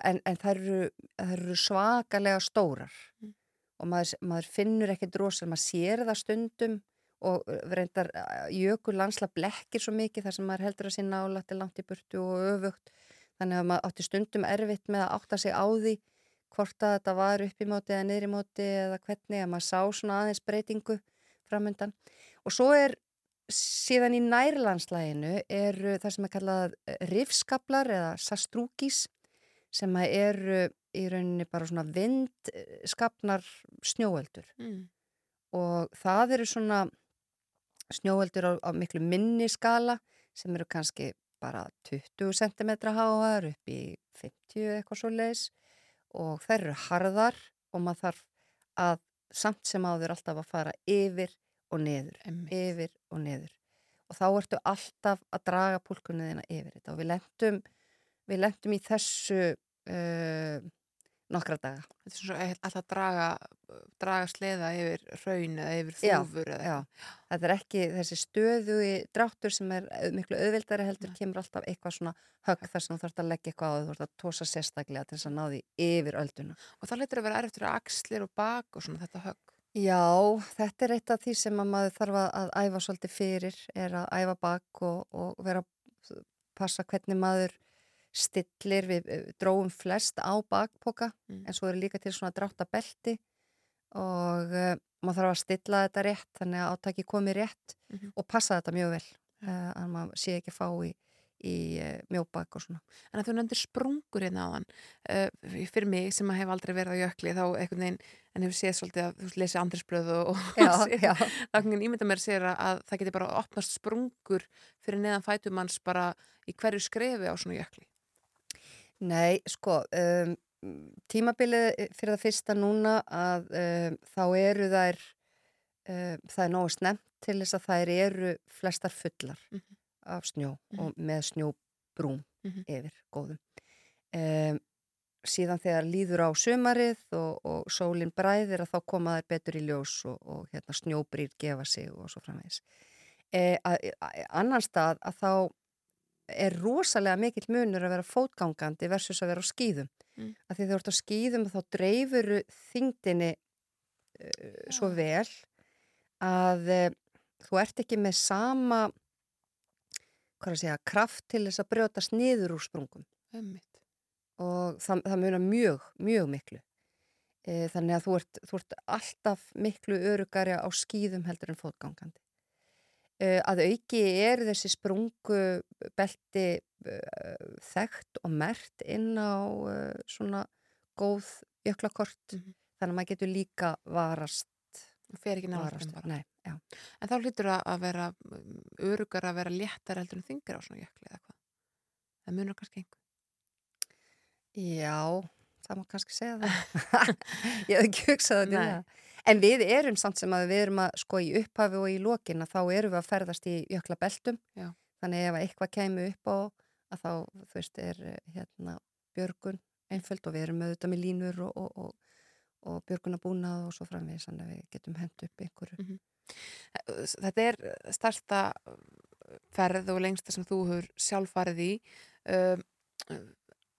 en, en það eru, eru svakalega stórar Mm. og maður, maður finnur ekkert rosa, maður sér það stundum og uh, reyndar jökul landsla blekkir svo mikið þar sem maður heldur að sé nála til langt í burtu og öfugt. Þannig að maður átti stundum erfitt með að átta sig á því hvort að þetta var upp í móti eða niður í móti eða hvernig að maður sá svona aðeins breytingu framöndan og svo er síðan í nærlandslæginu eru það sem er kallað rifskablar eða sastrúkis sem að eru í rauninni bara svona vindskapnar snjóeldur Mm. og það eru svona snjóeldur á, á miklu minni skala sem eru kannski bara 20 cm háar upp í 50 eitthvað svo leis og þær eru harðar og maður þarf að samt sem áður alltaf að fara yfir og niður, Einmitt. yfir og niður og þá ertu alltaf að draga púlkunniðina yfir þetta og við lendum við lendum í þessu uh, nokkra daga. Þetta er svona alltaf að draga, draga sleða yfir raun eða yfir þúfur eða Já, þetta er ekki þessi stöðu í dráttur sem er au- miklu auðveldari heldur, kemur alltaf eitthvað svona högg þar sem þú þarfst að leggja eitthvað á þú þarfst að tósa sérstaklega til þess að ná því yfir ölduna. Og það letur að vera erftur að axlir og bak og svona þetta högg. Já, þetta er eitt af því sem að maður þarf að, að æfa svolítið fyrir, er að æfa bak og, og vera að passa hvernig maður stillir, við eh, dróum flest á bakpoka Mm. en svo er líka til svona dráttabelti og uh, maður þarf að stilla þetta rétt þannig að átaki komi rétt Mhm. og passa þetta mjög vel uh, að maður sé ekki fá í, í uh, mjóbak og svona. En að þú nefndir sprungur hérna á hann, fyrir mig sem að hef aldrei verið á jökli þá einhvern veginn, en hefur séð svolítið að þú veist, lesi andrisblöð og, veginn ímynda mér sér að það geti bara opnast sprungur fyrir neðan fætumanns bara í hverju skrefi á svona jökli. Nei, sko, um, tímabilið fyrir það fyrsta núna að um, þá eru þær, um, það er nógu snemt til þess að þær eru flestar fullar Mhm. af snjó Mhm. og með snjóbrúm Mhm. yfir góðum. Um, síðan þegar líður á sumarið og, og sólinn bræðir að þá koma þær betur í ljós og, og hérna, snjóbrýr gefa sig og svo framvegis. E, að, að, annan stað að þá er rosalega mikill munur að vera fótgangandi versus að vera á skýðum. Mm. Af því þú ert á skýðum þá dreifuru þingdini uh, svo vel að uh, þú ert ekki með sama hvað að segja, kraft til þess að brjótast niður úr sprungum. Ömmit. og það, það munar mjög, mjög miklu. E, þannig að þú ert, þú ert alltaf miklu örugari á skýðum heldur en fótgangandi. E, að auki er þessi sprungu belti e, þekkt og mert inn á e, svona góð jöklakort. Mhm. Þannig að maður getur líka varast. Fer ekki náttúrulega nei. En þá hlýtur það að vera um, örugar að vera léttar heldur en þingar á svona jökli eða hvað. Það munur kannski einhver. Já, það má kannski segja það. ég hef ekki hugsað þetta. En við erum samt sem að við erum að sko í upphafi og í lokin að þá erum við að ferðast í jökla beltum. Já. Þannig ef að eitthvað kemur upp á að þá, þú veist, er eh, hérna björgun einföld og við erum auðvitað með línur og, og, og, og björgunabúnað og svo framvegis þannig að við getum hent upp einhverju. Þetta er starsta ferð og lengsta sem þú hefur sjálf farið í. Um,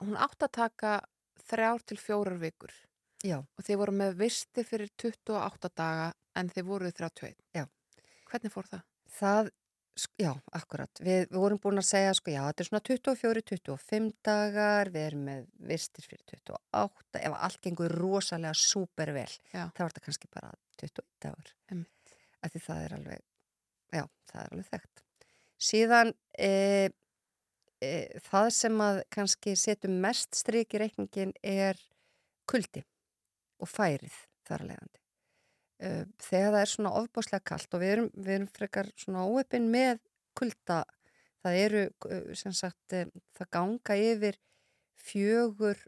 hún átt að taka þrjár til fjórar vikur Já, og þið voru með visti fyrir 28 daga en þið voruð 31. Já. Hvernig fór það? það, já, akkurat. Við, við vorum búin að segja, sko, já, þetta er svona 24-25 dagar, við erum með vistir fyrir 28, ef allt gengur rosalega súper vel, Já. þá er þetta kannski bara 21 dagar. Af því það er alveg, já, það er alveg þekkt. Síðan, e, e, það sem að kannski setjum mest strik í reikningin er kuldi og færið þar að leiðandi. Uh, þegar það er svona ofbáslega kalt og við erum, við erum frekar svona óöpinn með kulda það eru sem sagt uh, það ganga yfir fjögur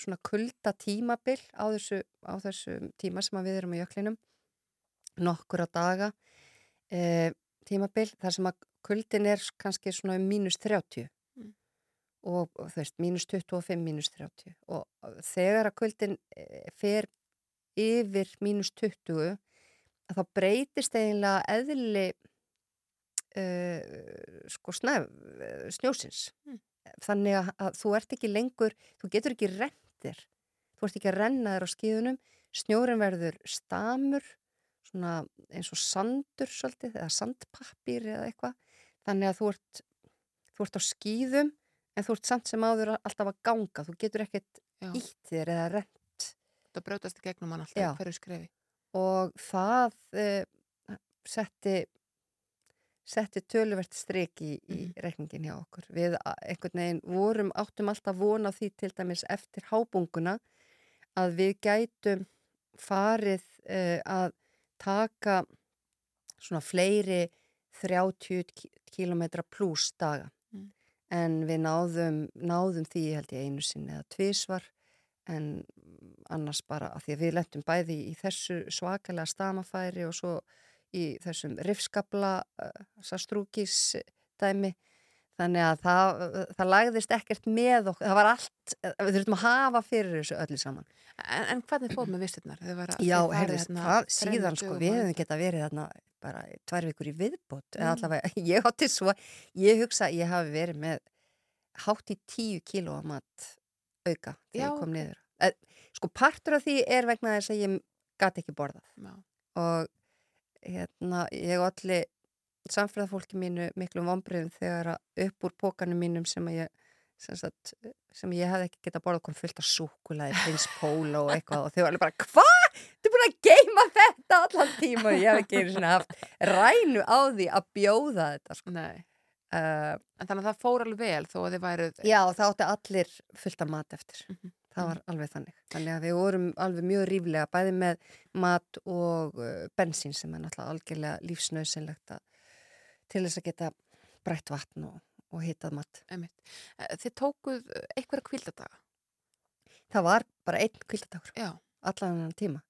svona kulda tímabil á þessu, á þessu tíma sem við erum í jöklinum nokkur á daga uh, tímabil þar sem að kuldin er kannski svona um mínus 30 Mm. Og þú veist mínus 25, mínus 30 og þegar að kuldin eh, fer yfir mínus 20 að þá breytist eiginlega eðli uh, sko snæf, uh, snjósins Mm. þannig að, að þú ert ekki lengur þú getur ekki rendir þú ert ekki að renna þér á skíðunum. Snjórin verður stamur svona eins og sandur svolítið, eða sandpappir eða eitthvað. Þannig að þú ert þú ert á skíðum en þú ert samt sem áður alltaf að ganga þú getur ekkert Já. ítt þér eða rent Þetta brautast í gegnum hann alltaf hverju skrefi. og það uh, setti setti töluvert strik í, í Mhm. reikningin hjá okkur við einhvern veginn vorum áttum alltaf vona því til dæmis eftir hábunguna að við gætum farið uh, að taka svona fleiri 30 km pluss daga Mm. En við náðum, náðum því held ég einu sinni eða tvísvar en annars bara að því að við lentum bæði í þessu svakalega stamafæri og svo í þessum rifskabla uh, sastrúkis dæmi þannig að það, það lagðist ekkert með okkur, það var allt við þurfum að hafa fyrir þessu öllu saman. En, en hvernig? Þið var að- Já, heyrðu, hérna síðan sko, við hefum geta verið þarna bara tvær vikur í viðbót eða Mm. allavega, ég átti svo ég hugsa að ég hafi verið með hátt í tíu kíló að mat auka þegar Já, ég kom niður e, sko partur af því er vegna þess að ég gat ekki borðað Já. og hérna, ég allir samfélagsfólki mínu miklum vombriðum þegar að upp úr pókanum mínum sem að ég sem, sagt, sem ég hefði ekki getað borðað kom fullt af súkulaði, prins Póla og eitthvað og þau var alveg bara, hvað? Þú er búin að geima þetta allan tíma og ég hef ekki einu sinni haft rænu á því að bjóða þetta sko. Nei. uh, En þannig að það fór alveg vel þó að þið væruð Já, það átti allir fullt af mat eftir Mhm. það var alveg þannig þannig að við vorum alveg mjög ríflega bæði með mat og uh, bensín sem er náttúrulega algjörlega lífsnauðsynlegt að til þess að geta brætt vatn og, og hitað mat. Eh, Þið tókuð einhverja kvildadaga. Það var bara einn kvildadagur Já. allan hann tíma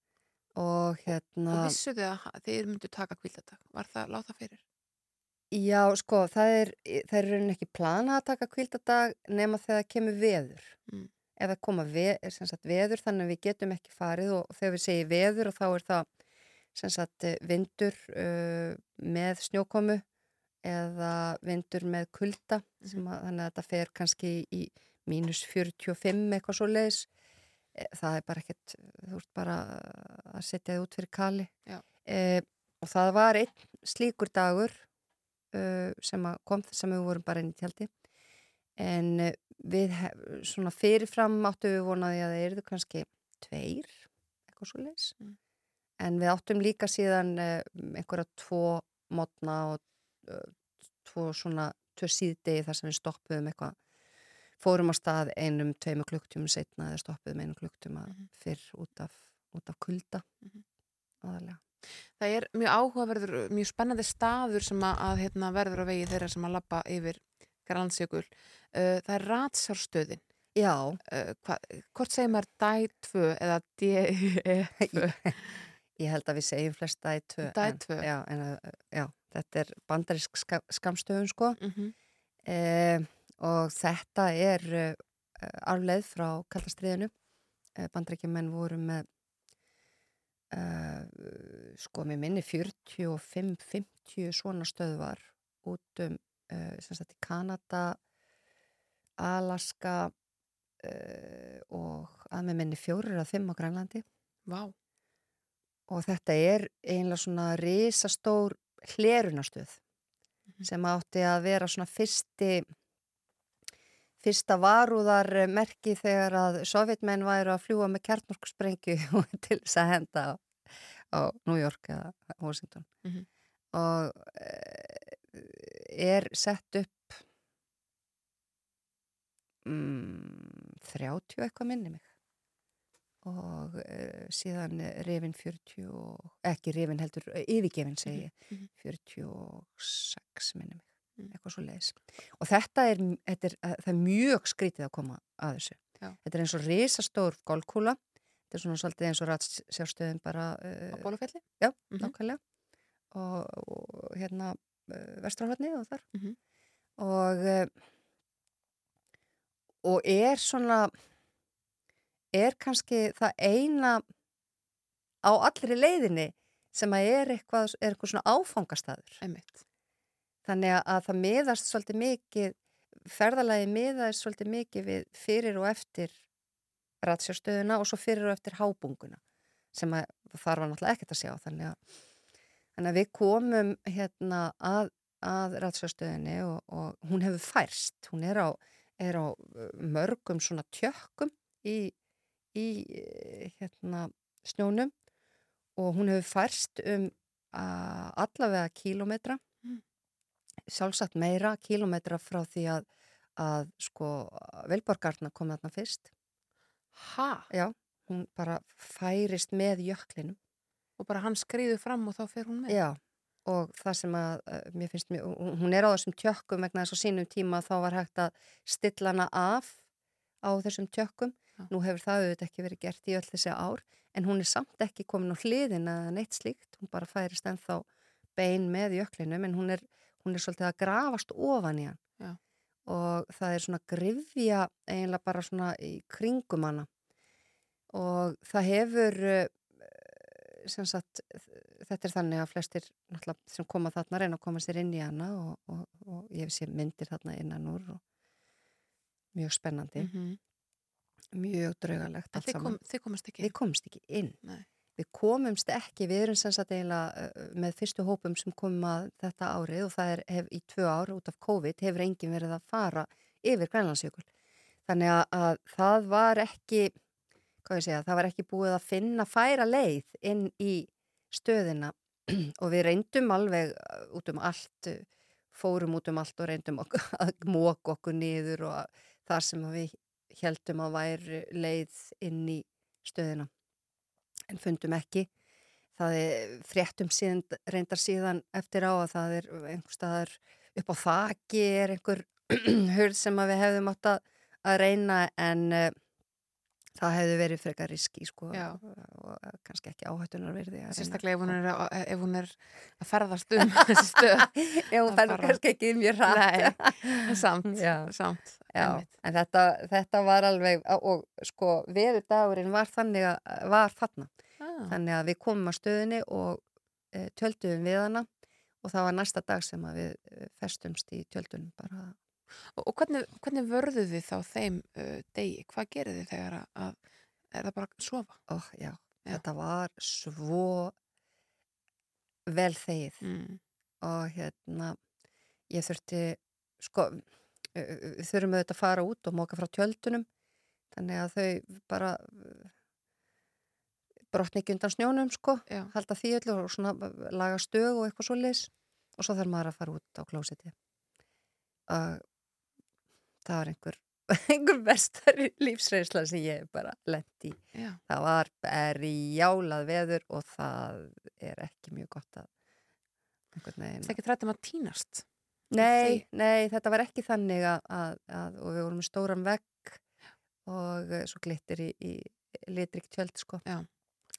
og hérna, Og vissu þið að þið myndu taka kvildadag? Var það, láð það fyrir? já sko það er, það er ekki planað að taka kvildadag nema þegar kemur veður. Mm. Ef það koma ve, er sagt veður þannig að við getum ekki farið og, og þegar við segjum veður og þá er það sagt eh, vindur uh, með snjókomu eða vindur með kulda sem að, þannig að þetta fer kannski í mínus 45 eitthvað svo leiðis það er bara ekkert þú ert bara að setja þið út fyrir kali. E, og það var einn slíkur dagur uh, sem kom þess að við vorum bara inn í tjaldi. En eh, við svona fyrirfram áttum við vonaði að það erðu kannski tveir, eitthvað svo leis Mm. en við áttum líka síðan uh, einhverja tvo mótna og tvo svona tvö síðdegi þar sem við stoppuðum eitthvað fórum á stað einum tveimur klukktímum setna eða stoppuðum einum klukktíma Mhm. fyrr út af, út af kulda Mhm. aðalega Það er mjög áhugaverður, mjög spennandi staður sem að, að hérna, verður á vegi þeirra sem að lappa yfir Granansjökul. Uh, það er ratsárstöðin. Já, Uh, hva, hvort segir maður DÆ 2 eða DE2? ég held að við segjum flesta í tvö. Dæ en- tvö. Já, en, uh, já, þetta er bandarisk ska, skamstöðun sko Mm -hmm. eh, og þetta er uh, arfleið frá kaldastriðinu. Eh, Bandarækjumenn voru með sko með minni 45-50 svona stöðvar út um sem sagt í Kanada, Alaska og að með minni fjórir að fimm á Grænlandi Vá. og þetta er einlega svona risastór hlerunastöð Mhm. sem átti að vera svona fyrsti fyrsta varúðarmerki þegar að sovjetmenn væru að fljúa með kjartnorkusprengju til þess að henda á, á New York eða Washington Mhm. og e, er sett upp mm, 30 eitthvað minni mig og e, síðan rifin 40 og, ekki rifin heldur, eh, yfirgefin segi ég, Mhm. 46 minni mig Mm. eitthvað svo leiðis og þetta er, þetta er, það er mjög skrítið að koma að þessu Já. þetta er eins og risastór golfkúla þetta er svona svolítið eins og ratsjárstöðin bara Á uh, bólufelli? já, Mhm. nákvæmlega og, og hérna uh, vestrahotni og þar Mhm. og uh, og er svona er kannski það eina á allri leiðinni sem að er eitthvað, er eitthvað svona áfangastaður Einmitt. Þannig að- að það miðast svolítið mikið, ferðalagi miðast svolítið mikið við fyrir og eftir ratsjárstöðuna og svo fyrir og eftir hábunguna sem að þar var náttúrulega ekkert að sjá. Þannig að, þannig að við komum hérna að, að ratsjárstöðinni og, og hún hefur færst. Hún er á, er á mörgum svona tjökkum í, í eh, hérna, snjónum og hún hefur færst um allavega kílómetra sjálfsagt meira kílómetra frá því að, að sko velborgarna kom þarna fyrst. Ha? Já, hún bara færist með jöklinum. Og bara hann skriður fram og þá fer hún með? Já, og það sem að uh, mér finnst, mjög, hún er á þessum tjökkum vegna þess að sínum tíma þá var hægt að stilla hana af á þessum tjökkum. Nú hefur það auðvitað ekki verið gert í öll þessi ár, en hún er samt ekki komin á hliðin eða neitt slíkt. Hún bara færist ennþá bein með jöklinum, en hún er, hún er svolítið að grafast ofan í hann. Já. Og það er svona grifja eiginlega bara svona í kringum hana. Og það hefur, sem sagt, þetta er þannig að flestir sem koma þarna reyna að koma sér inn í hana og, og, og ég hef sér myndir þarna innan úr og mjög spennandi, Mhm. Mjög draugalegt allt saman. kom, þið komast ekki Við komumst ekki inn. Nei. Við komumst ekki, við erum sem sagt eiginlega með fyrstu hópum sem komum að þetta árið og það er hef, í tvö ár út af COVID hefur enginn verið að fara yfir Grænlandsjökul. Þannig að, að það var ekki, hvað ég segja, það var ekki búið að finna færa leið inn í stöðina og við reyndum alveg út um allt, fórum út um allt og reyndum að móka okkur niður og það sem við heldum að væri leið inn í stöðina en fundum ekki. Það er fréttum síðan, reyndar síðan eftir á að það er einhver staðar upp á þaki er einhver hurð sem við hefðum átt að, reyna en uh, það hefði verið frekar riski sko og kannski ekki áhættunar verði. Sérstaklega ef er, ef hún er að ferðast um þessi stöð Já, hún fara- kannski ekki mjög rætt. Samt, Já. samt Já, en þetta, þetta var alveg, og sko, veður dagurinn var þannig að, var þarna. ah. Þannig að við komum að stöðinni og e, tjöldum við hana og það var næsta dag sem við e, festumst í tjöldunum bara. Og, og hvernig, hvernig vörðu þið þá þeim uh, degi? Hvað gerir þið þegar að, að er það bara að sofa? Ó, já, Já. þetta var svo vel þegið Mm. og hérna, ég þurfti, sko, þurfum auðvitað að fara út og móka frá tjöldunum þannig að þau bara uh, brotni ekki undan snjónum sko, Já. halda því öllu og svona uh, laga stög og eitthvað svo leis og svo þarf maður að fara út á klósiti og það var einhver einhver bestari lífsreynsla sem ég bara lendi í. Já. Það var berjálað veður og það er ekki mjög gott að einhvern veginn. Það er ekki trættum að týnast. Nei, nei, þetta var ekki þannig að, að, að og við vorum með stóran vegg og svo glittir í, í litrik tjöld sko. Já.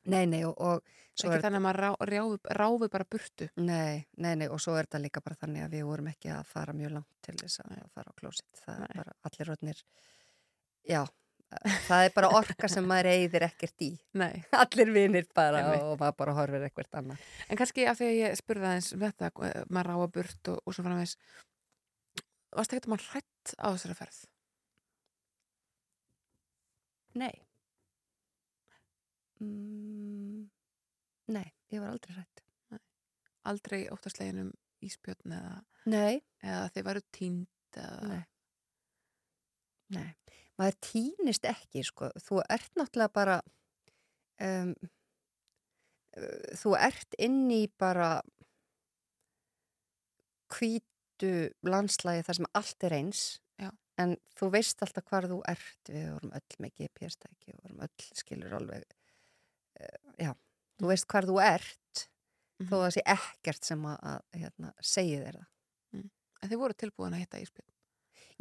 Nei, nei og, og Það er ekki þannig að maður rá, ráfi, ráfi bara burtu. Nei, nei, nei, og svo er þetta líka bara þannig að við vorum ekki að fara mjög langt til þess að fara á klósitt. Það Nei. er bara allir rótnir, já, það er bara orka sem maður eigðir ekkert í. Nei. Allir vinir bara og maður bara horfir eitthvað annað. En kannski af því að ég spurði aðeins um þetta, eh, maður ráfa burt og, og svo framvegs, varst ekkert maður hrætt á þessari ferð? Nei. Mm, nei, ég var aldrei hrætt. Aldrei óttaslegin um íspjötn eða, Nei, eða þið varu tínd eða... nei. Nei, maður týnist ekki, sko. Þú ert náttúrulega bara, um, uh, þú ert inn í bara hvítu landslægi þar sem allt er eins. Já. En þú veist alltaf hvar þú ert. Við vorum öll með GPS-tæki, við vorum öll skilur alveg, já, þú veist hvar þú ert, Mhm. þó að það sé ekkert sem að, að hérna, segi þér það. En þið voru tilbúin að hitta íspjötn.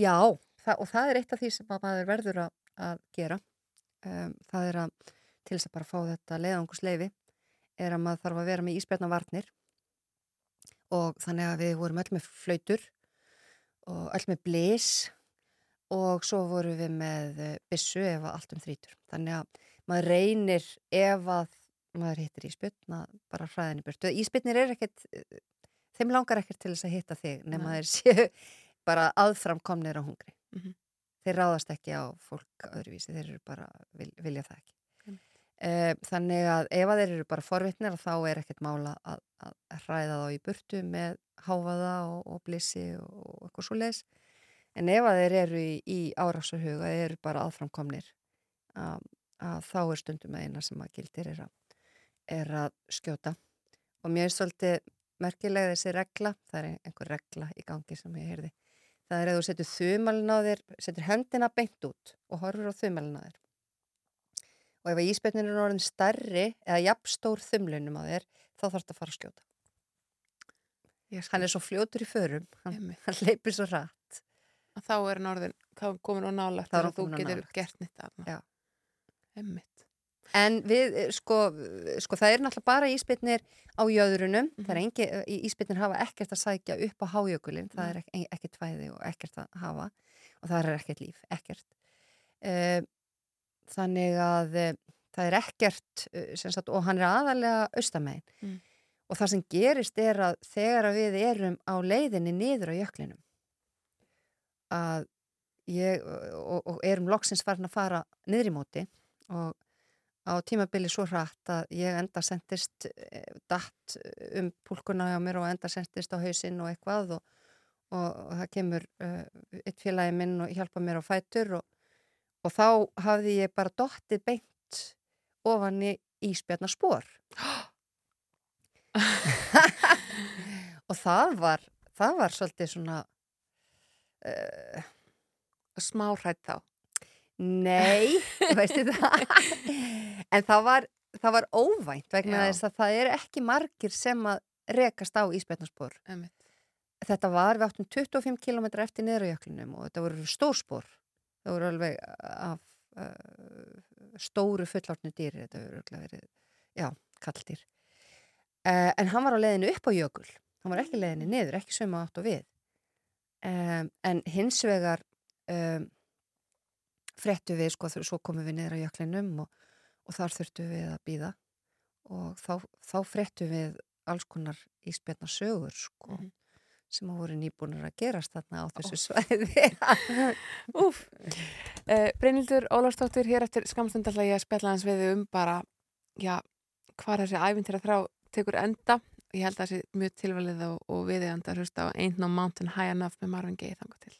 Já, það, og það er eitt af því sem að maður verður að, að gera. Um, það er að, til þess að bara fá þetta leiðangusleifi, er að maður þarf að vera með íspjarnavarnir og þannig að við vorum öll með flautur og öll með blís og svo vorum við með eh, byssu ef að allt um þrítur. Þannig að maður reynir ef að maður hittir íspjörn að bara hræðin í burtu. Íspjörnir er ekkert, þeim langar ekkert til þess að hitta þig nema þeir séu bara aðframkomnir á hungri. Mhm. Þeir ráðast ekki á fólk öðruvísi, þeir eru bara, vil, vilja það ekki. Einmitt. Uh, þannig að ef að þeir eru bara forvitnir þá er ekkert mála að, að hræða þá í burtu með háfaða og, og blissi og, eitthvað svo leis. En ef að þeir eru í, í árásarhuga, þeir eru bara aðframkomnir, að, að þá er stundum að eina sem að gildir er að, er að skjóta. Og mér er svolítið merkilega þessi regla, það er einhver regla í gangi sem ég heyrði. Það er að þú setur þumalinn á þér, setur hendina beint út og horfur á þumalinn á þér. Og ef að íspjötnin er orðin stærri eða jafnstór þumlunum á þér, þá þarf þetta að fara að skjóta. Hann er svo fljótur í förum, hann, hann leipir svo rætt. Þá er hann orðin, þá er komin á nálagt Þá er hann að þú kominn Emmitt. En við, eh, sko, sko það er náttúrulega bara íspyrnir á jöðrunum, Mhm. er engi, íspyrnir hafa ekkert að sækja upp á hájökulinn, það er ek, ekkert fæði og ekkert að hafa og það er ekkert líf, ekkert. Uh, þannig að uh, það er ekkert, uh, sem sagt, og hann er aðalega austamegin. Mm. Og það sem gerist er að þegar að við erum á leiðinni niður á jöklinum, að ég, og, og erum loksins farin að fara niður í móti og á tímabili svo hratt að ég enda sendist eh, datt um púlkuna hjá mér og enda sendist á hausinn og eitthvað og, og, og það kemur uh, eitt félagi minn og hjálpa mér á fætur og, og þá hafði ég bara dottið beint ofan í íspjarnar spór og það var það var svolítið svona uh, Smá hrætt þá. Nei, veistu það? En það var, það var óvænt vegna þess að það er ekki margir sem að rekast á íspjarnaspor Emmitt. þetta var, við áttum 25 km eftir niður á jöklinum og þetta voru stórspor. Það voru alveg af uh, stóru fullárnu dýri þetta voru verið, já, kalldýr uh, en hann var á leiðinu upp á jökul. Hann var ekki leiðinu niður, ekki sömu átt og við. Um, en hins vegar um, fréttu við, sko, svo komum við niður á jöklinum og, og þar þurftu við að býða og þá, þá fréttu við alls konar íspjarnar sögur, sko Mhm. sem að voru nýbúinir að gerast þarna á þessu svæði Úf. Uh, Brynildur Ólarsdóttir hér eftir skamstund alltaf ég að spella hans við um bara, já, hvað þessi æfintýra þrá tekur enda. Ég held að það sé mjög tilvalið og, og viðeigandi að hlusta á Ain't No Mountain High Enough með Marvin Gaye þangað til.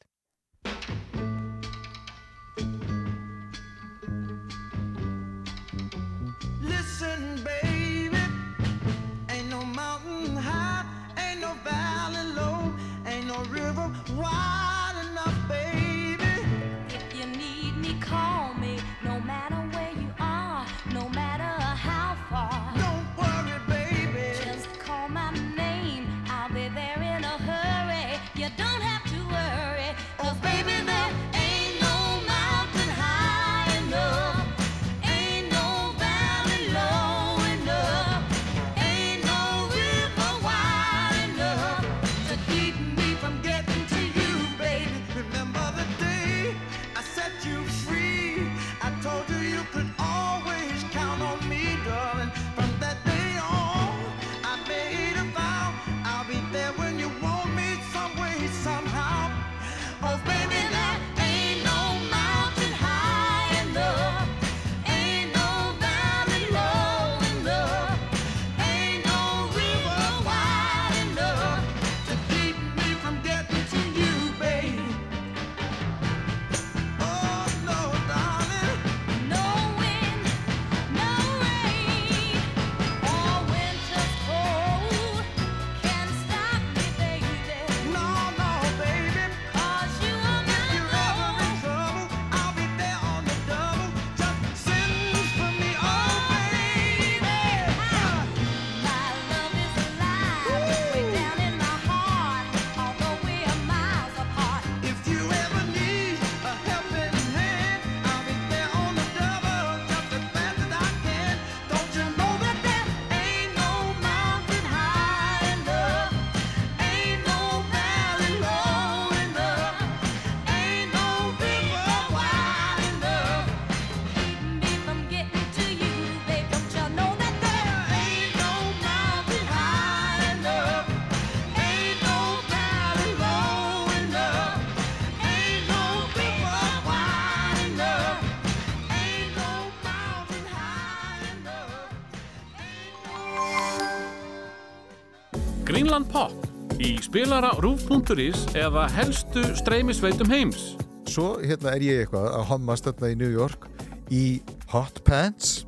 Spilara rúf.is eða helstu streymisveitum heims. Svo hérna er ég eitthvað að hommast þarna í New York í hot pants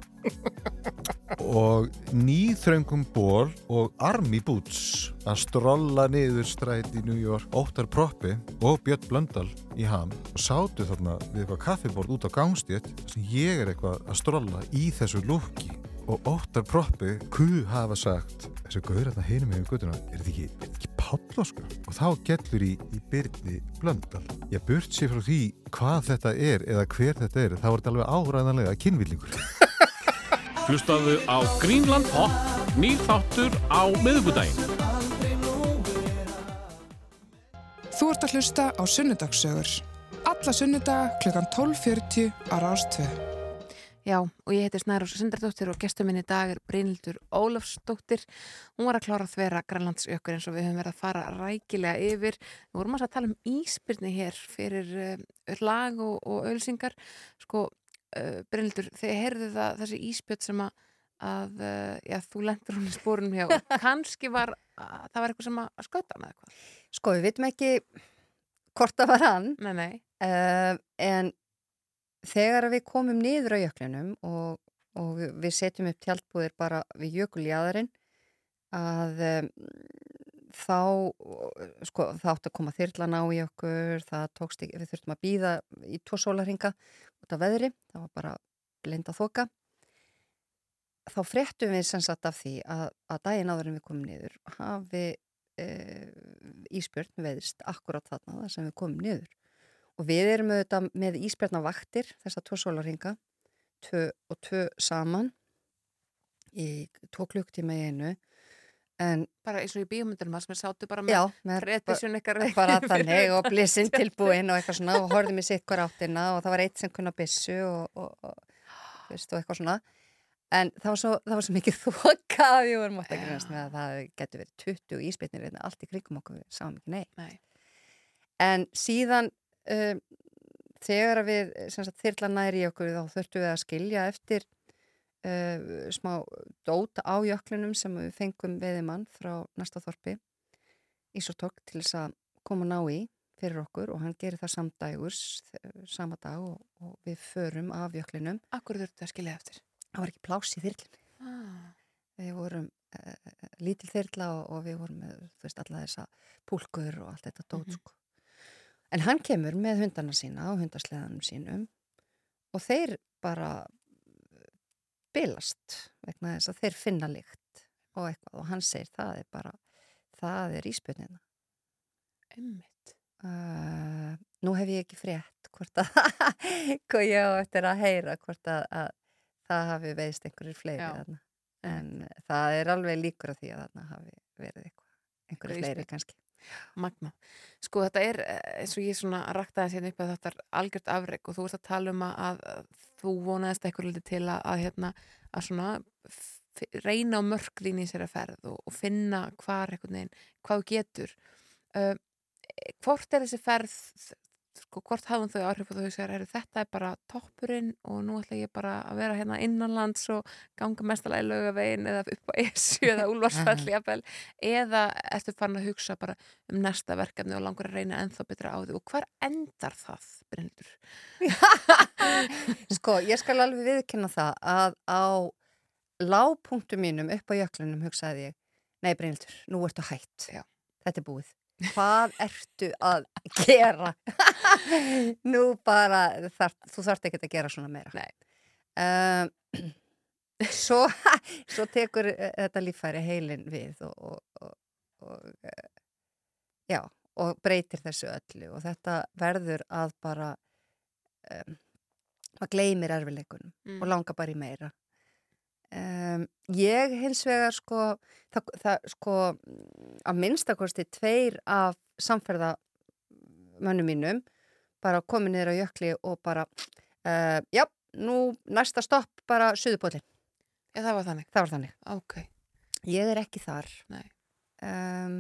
og nýþröngum ból og army boots að strolla niður stræt í New York Óttar Proppi og Björn Blöndal í ham og sátu þarna við eitthvað kaffibord út á gangstétt sem ég er eitthvað að strolla í þessu lúki og Óttar Proppi kuð hafa sagt þessu gauður þarna hinum með guttuna er þetta ekki, er þetta ekki Pállóska og þá gellur í, í Byrni Blöndal ég burt sér frá því hvað þetta er eða hver þetta er þá er þetta alveg áræðanlega kynvillingur Hlustaðu á Greenland Pop, nýr þáttur á miðugudaginn. Þú ert að hlusta á Sunnudagssögur. Alla sunnudaga klukkan 12.40 á Rástvö. Já, og ég heiti Snærós Sindardóttir og gestur minn í dag er Brynildur Ólafsdóttir. Hún var að klára að þvera Grænlandsjökur eins og við höfum verið að fara rækilega yfir. Við vorum að tala um íspyrni hér fyrir uh, lag og, og ölsingar. Sko, uh, Brynildur, þegar heyrðu það þessi íspjörn sem að, að uh, já, þú lendur hún í spórunum hjá. Kanski var, að, það var eitthvað sem að skauta hana eitthvað. Sko, við vitum ekki hvort það var hann, Nei, nei. en þegar við komum niður á jöklinum og, og við- við setjum upp tjaldbúðir bara við jökuljáðarinn að um, þá sko, það átti að koma þyrlan á í okkur tókst við þurftum að býða í tvo sólarhinga út af veðri það var bara blinda þoka. Þá fréttum við sem sagt af því að, að daginn áður en við komum niður hafi e, íspjörn veðist akkurat þarna þar sem við komum niður og við erum auðvitað með íspjörnavaktir þessar tvo sólarhinga og tvö saman í tvo klukktíma í einu. En Bara eins og í bíómyndunum að sem við sátu bara með með Retisjun ykkar bara þannig og blissinn tilbúinn og eitthvað svona og horfðum í sitt hver áttina og það var eitt sem kunna bissu og, og, og, veist, og eitthvað svona. En það var svo, það var svo mikið þoka að við vorum átt að grunast með að það getur verið 20 íspilnir en allt í kringum okkur sáum ekki nei Nei. en síðan um, þegar við sem sagt, þyrla næri í okkur þá þurftum við að skilja eftir uh, smá dót á jöklinum sem við fengum veðimann frá næsta þorpi Ísotok til þess að koma ná í fyrir okkur og hann gerir það samdægurs eh, sama dag og, og við förum af jöklinum. Akkur þurftu að skilja eftir Það var ekki pláss í þyrlinu. ah. Við vorum uh, lítil þyrla og, og við vorum með veist, alla þessa púlkur og allt þetta dót Mhm. sko. En hann kemur með hundana sína og hundasleðanum sínum og þeir bara eh, bilast vegna þess að þeir finna lykt og eitthvað og hann segir það er bara, það er íspjörnina. Einmitt. Uh, nú hef ég ekki frétt hvort að hvað ég á eftir að heyra hvort að, að það hafi veist einhverjir fleiri þarna. En það er alveg líkur að því að þarna hafi verið eitthvað einhverjir Einhver fleiri kannski Magna. Sko þetta er eh, eins og ég svona raktaði hérna upp að þetta er algjört afreg og þú ert að tala um að, að, þú vonaðist eitthvað liti til að, að hérna að svona reyna á mörk þín í sér að ferð og, og finna hvar einhvern veginn, hvað getur. Uh, hvort er þessi ferð, sko hvort hafum þau áhrif og þau segir, er þetta er bara toppurinn og nú ætla ég bara að vera hérna innanlands og ganga mestalega í laugavegin eða upp á ESU eða úlvarsfell jafnvel eða ertu farin að hugsa bara um næsta verkefni og langur að reyna ennþá betra á því og hvar endar það, Bryndur? Sko, ég skal alveg viðkynna það að á lágpunktu mínum upp á jöklinum hugsaði ég nei Brynildur, nú ertu hætt Já. þetta er búið hvað ertu að gera nú bara þar, þú þarft ekki að gera svona meira Nei. um, svo, svo tekur eh, þetta líffæri heilin við og, og, og, og eh, já, og breytir þessu öllu og þetta verður að bara um, maður gleymir erfileikunum Mm. og langar bara í meira um, ég hins vegar sko það, það sko að minnstakosti tveir af samferðamönnum mínum bara komið niður á jökli og bara uh, já, nú næsta stopp bara suðupólinn, Já, það var þannig. það var þannig Ok. ég er ekki þar Nei. um,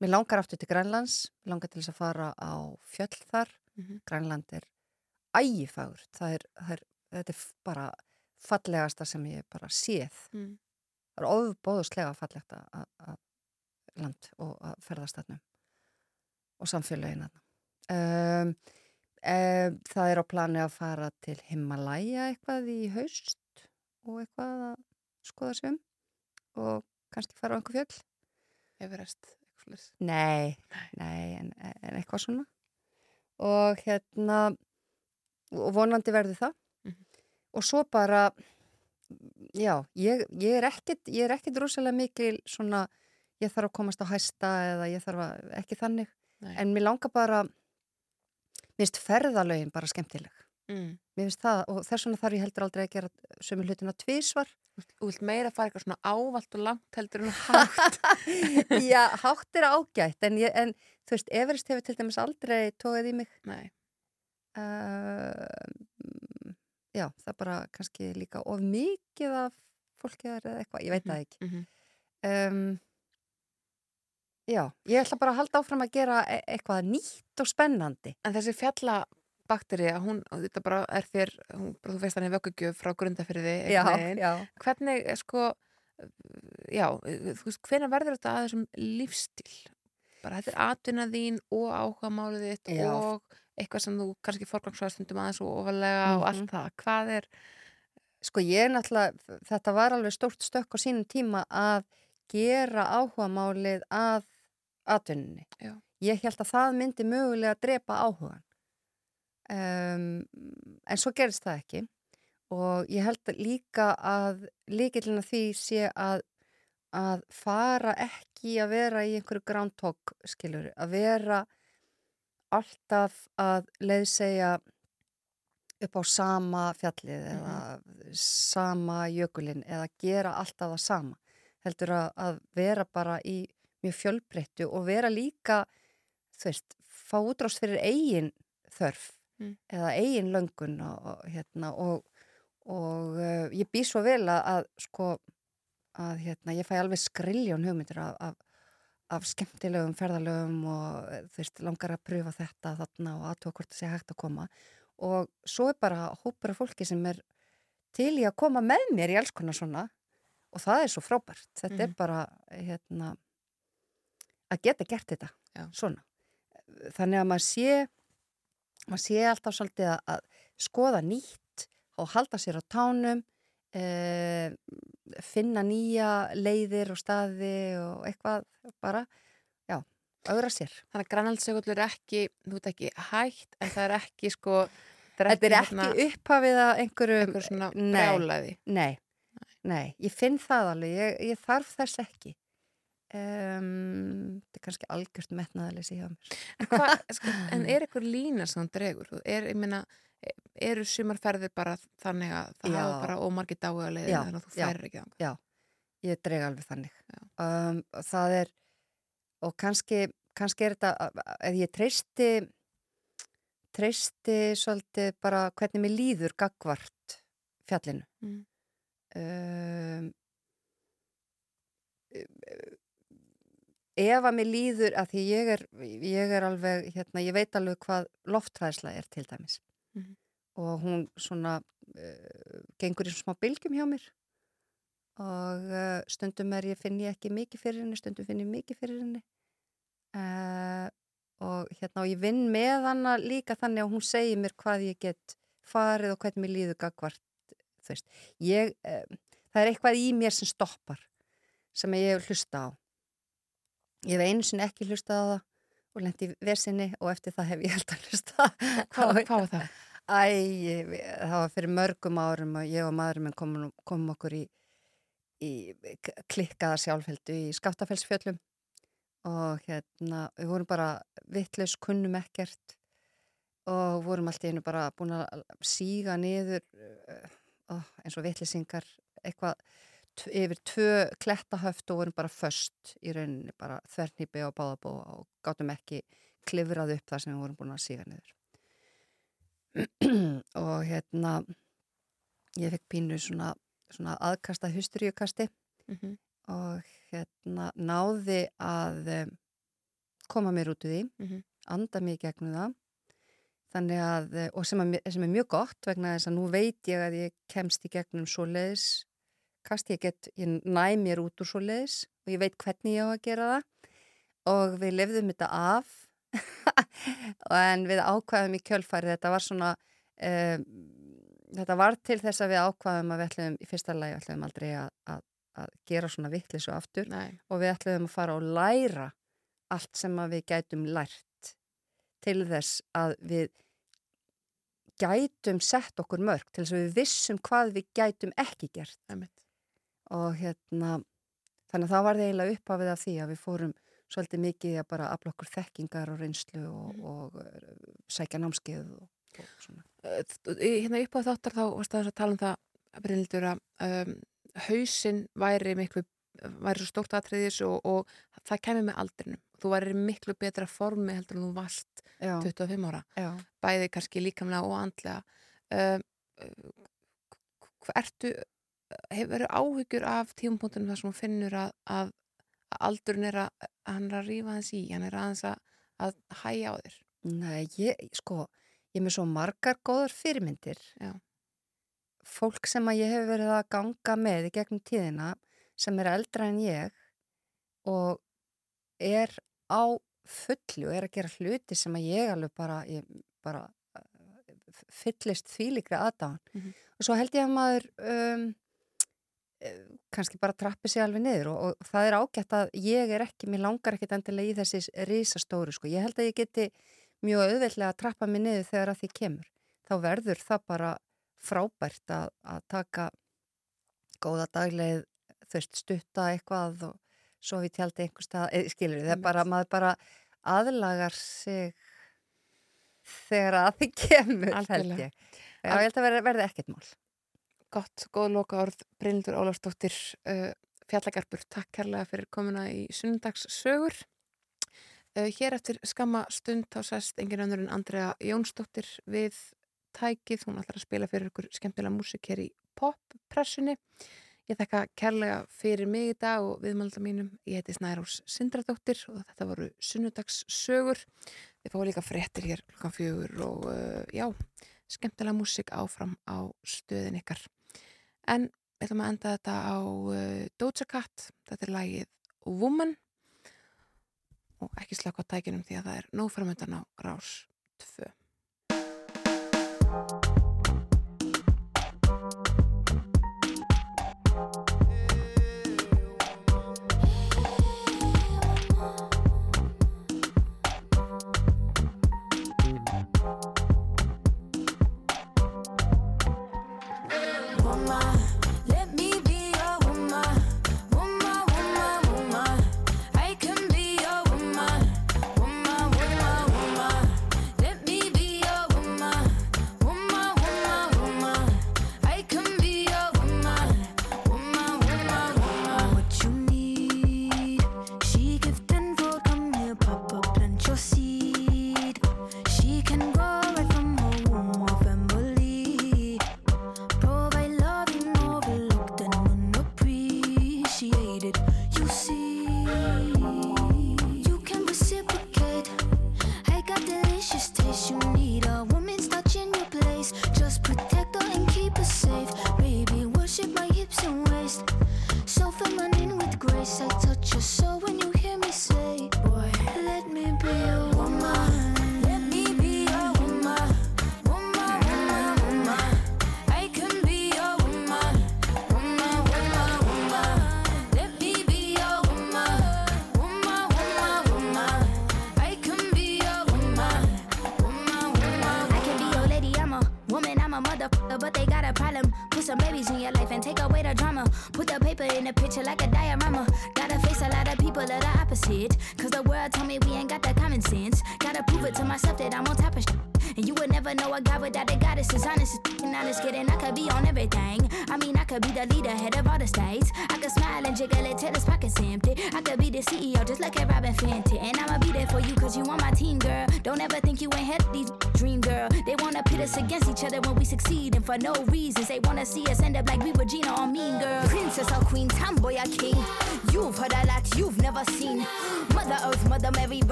mér langar aftur til Grænlands langar til þess að fara á fjöll þar Mhm. Grænland er ægifagur það er, það er, þetta er bara fallegasta sem ég bara séð Mm. það er ofbóðuslega fallegt að- land og að ferðast þarna og samfélagin þarna. Um, um, það er á plani að fara til Himalaya eitthvað í haust og eitthvað að skoða sig um og kannski fara á einhver fjöll. Everest. Nei, nei, en, en eitthvað svona. Og hérna, og vonandi verður það. Og svo bara, já, ég, ég er er ekkit rosalega mikil svona, ég þarf að komast á hæsta eða ég þarf að, ekki þannig. Nei. En mér langar bara, mér finnst ferðalögin bara skemmtileg. Mm. Mér finnst það, og þess vegna þarf ég heldur aldrei að gera sömu hlutina tvísvar. Þú vilt meira fara eitthvað svona ávalt og langt heldur en hátt. já, hátt er ágætt, en, ég, en þú veist, Everest hefur til dæmis aldrei tóið í mig. Nei. Uh, já, það er bara kannski líka of mikið af fólki þar eða eitthvað, ég veit það ekki. Mm -hmm. Um, já, ég ætla bara að halda áfram að gera e eitthvað nýtt og spennandi. En þessi fjallabakteri, hún, þetta bara er þér, hún, bara, þú veist hann í vöggugjöf frá grundafyrði. Já, já. Hvernig, eh, sko, já, þú veist, hvenær verður þetta að þessum lífstíl? Bara þetta er atvinna þín og áhuga málið þitt Já. og eitthvað sem þú kannski forgangsvæðstundum aðeins og ofalega og Mhm. allt það. Hvað er, Sko ég er náttúrulega, þetta var alveg stórt stökk á sínum tíma að gera áhugamálið að atvinninni. Já. Ég held að það myndi mögulega að drepa áhugan. Um, en svo gerist það ekki og ég held líka að líkillina því sé að, að fara ekki að vera í einhverju groundhog skilur, að vera alltaf að leiðsegja upp á sama fjallið eða sama jökulinn eða gera alltaf það sama heldur að, að vera bara í mjög fjölbreyttu og vera líka þú veist, fá útrást fyrir eigin þörf Mm. eða eigin löngun og, og, hérna, og, og uh, ég bý svo vel að, að sko að hérna, ég fæ alveg skriljón hugmyndir af, af, af skemmtilegum ferðalögum og þú veist, langar að pröfa þetta þarna og aðtóa hvort það sé hægt að koma. Og svo er bara hópur af fólki sem er til í að koma með mér í alls konar svona. Og það er svo frábært. Þetta er Mhm. bara hérna, að geta gert þetta Já. svona. Þannig að maður sé maður sé alltaf svolítið að, að skoða nýtt og halda sér á tánum. Eh, finna nýja leiðir og staði og eitthvað bara, já, auðra sér þannig að grannaldsögullur er ekki, þú veit ekki, hægt, en það er ekki, sko, Þetta er ekki upphafið að einhverju einhver svona Nei. brjálæði. Nei, nei, ég finn það alveg, ég, ég þarf þess ekki. Um, þetta er kannski algjört metnaðalesi hjá mér. En, hva, sko, en er eitthvað lína sem hún dregur? Er, ég meina, eru sumarferðir bara þannig að það Já. hafa bara ómargir dáið að leiði Já, þannig að þú já. færir ekki þangað? Ég dreg alveg þannig. Já. Um, það er, og kannski, kannski er þetta, ef ég treysti, treysti svolítið bara hvernig mér líður gagvart fjallinu. Mm. um, ef að mér líður að því ég er, ég er alveg hérna, ég veit alveg hvað loftræðsla er til dæmis Mhm. og hún svona uh, gengur í svona smá bylgjum hjá mér. Og uh, stundum er ég finn ég ekki mikið fyrir henni stundum finn ég mikið fyrir henni. Uh, og hérna og ég vinn með hana líka þannig að hún segir mér hvað ég get farið og hvernig mér líður gagvart þú veist, ég, það er eitthvað í mér sem stoppar sem ég hef hlusta á. Ég hef einu sinni ekki hlusta á það og lendi í vesinni og eftir það hef ég held að hlusta Hvað, hvað var það? Æ, það var fyrir mörgum árum og ég og maðurinn minn komum, komum okkur í, í klikkaða sjálfheldu í Skaftafellsfjöllum og hérna, við vorum bara vittlaus, kunnum ekkert og vorum allt í einu bara búin að síga niður uh, eins og vittlisingar eitthvað yfir tvö klettahöft og vorum bara föst í rauninni, bara þvernýpi og báðabó og gátum ekki klifrað upp það sem við vorum búin að síga niður og hérna ég fekk pínu svona, svona aðkasta hysteríukasti. Mm og hérna náði að um, koma mér út úr því, Mhm. anda mig í gegnum það. Þannig að, eh, og sem, að, sem er mjög gott vegna þess að nú veit ég að ég kemst í gegnum svo leiðis podcast, ég get, ég næ mér út úr svo leiðis og ég veit hvernig ég á að gera það. Og við lefðum þetta af en við ákvaðum í kjölfæri, þetta var svona um, þetta var til þess að við ákvaðum að við ætlum í fyrsta lagi ætlum aldrei að, að, að gera svona vittlisu aftur Nei, og við ætlum að fara og læra allt sem við gætum lært til þess að við gætum sett okkur mörg til þess að við vissum hvað við gætum ekki gert einmitt. og hérna þannig að það var það eiginlega upphafið af því að við fórum svolítið mikið að bara afla okkur þekkingar og reynslu og, Mm. og, uh, sækja námskeið og, og svona. Í- Hérna upp á þáttar þá varst það að tala um það Brynildur að um, hausinn væri miklu væri svo stórt atriðis og, og það kemur með aldrinum. Þú væri miklu betra formi heldur en þú varst Já, 25 ára. já. Bæði kannski líkamlega og andlega. Um, ertu, hefur áhyggjur af tímapunktunum þar sem hún finnur að, að aldurinn er að, hann er að rífa hans í, hann er aðeins að, að hæja á þér. Nei, ég, sko, ég er með svo margar góðar fyrirmyndir. Já. Fólk sem að ég hef verið að ganga með í gegnum tíðina sem er eldra en ég og er á fullu og er að gera hluti sem að ég alveg bara, ég bara uh, fyllist þvílíkri aðdáðan. Mhm. Og svo held ég að maður um, eh, kannski bara trappi sig alveg niður og, og það er ágætt að ég er ekki, mér langar ekkit endilega í þessi risastóru sko. Ég held að ég geti mjög auðveldlega að trappa mig niður þegar að því kemur. Þá verður það bara frábært að, að taka góða dagleið, veist, stutta eitthvað og svo við tjaldi einhver stað, eða skilur það er bara, maður bara aðlagar sig þegar að því kemur, held Algjörlega. ég. Já, ég held að verði, verði ekkert mál. Gott, góð loka orð, Bryndur Ólafsdóttir, uh, Fjallagarpur, takk kærlega fyrir komuna í sunnudagssögur. Uh, hér eftir skamma stund þá sest engin önnur en Andrea Jónsdóttir við tækið, hún ætlar að spila fyrir ykkur skemmtilega músik hér í poppressunni. Ég þakka kærlega fyrir mig í dag og viðmælda mínum. Ég heiti Snærós Sindradóttir og þetta voru sunnudagssögur. Við fáum líka fréttir hér klukkan fjögur og uh, já, skemmtilega músik áfram á stöðin ykkar. En við ætlum að enda þetta á uh, Doja Cat, þetta er lagið Woman og ekki slaka á tækinum því að það er nóg framöndan á rás 2.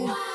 running.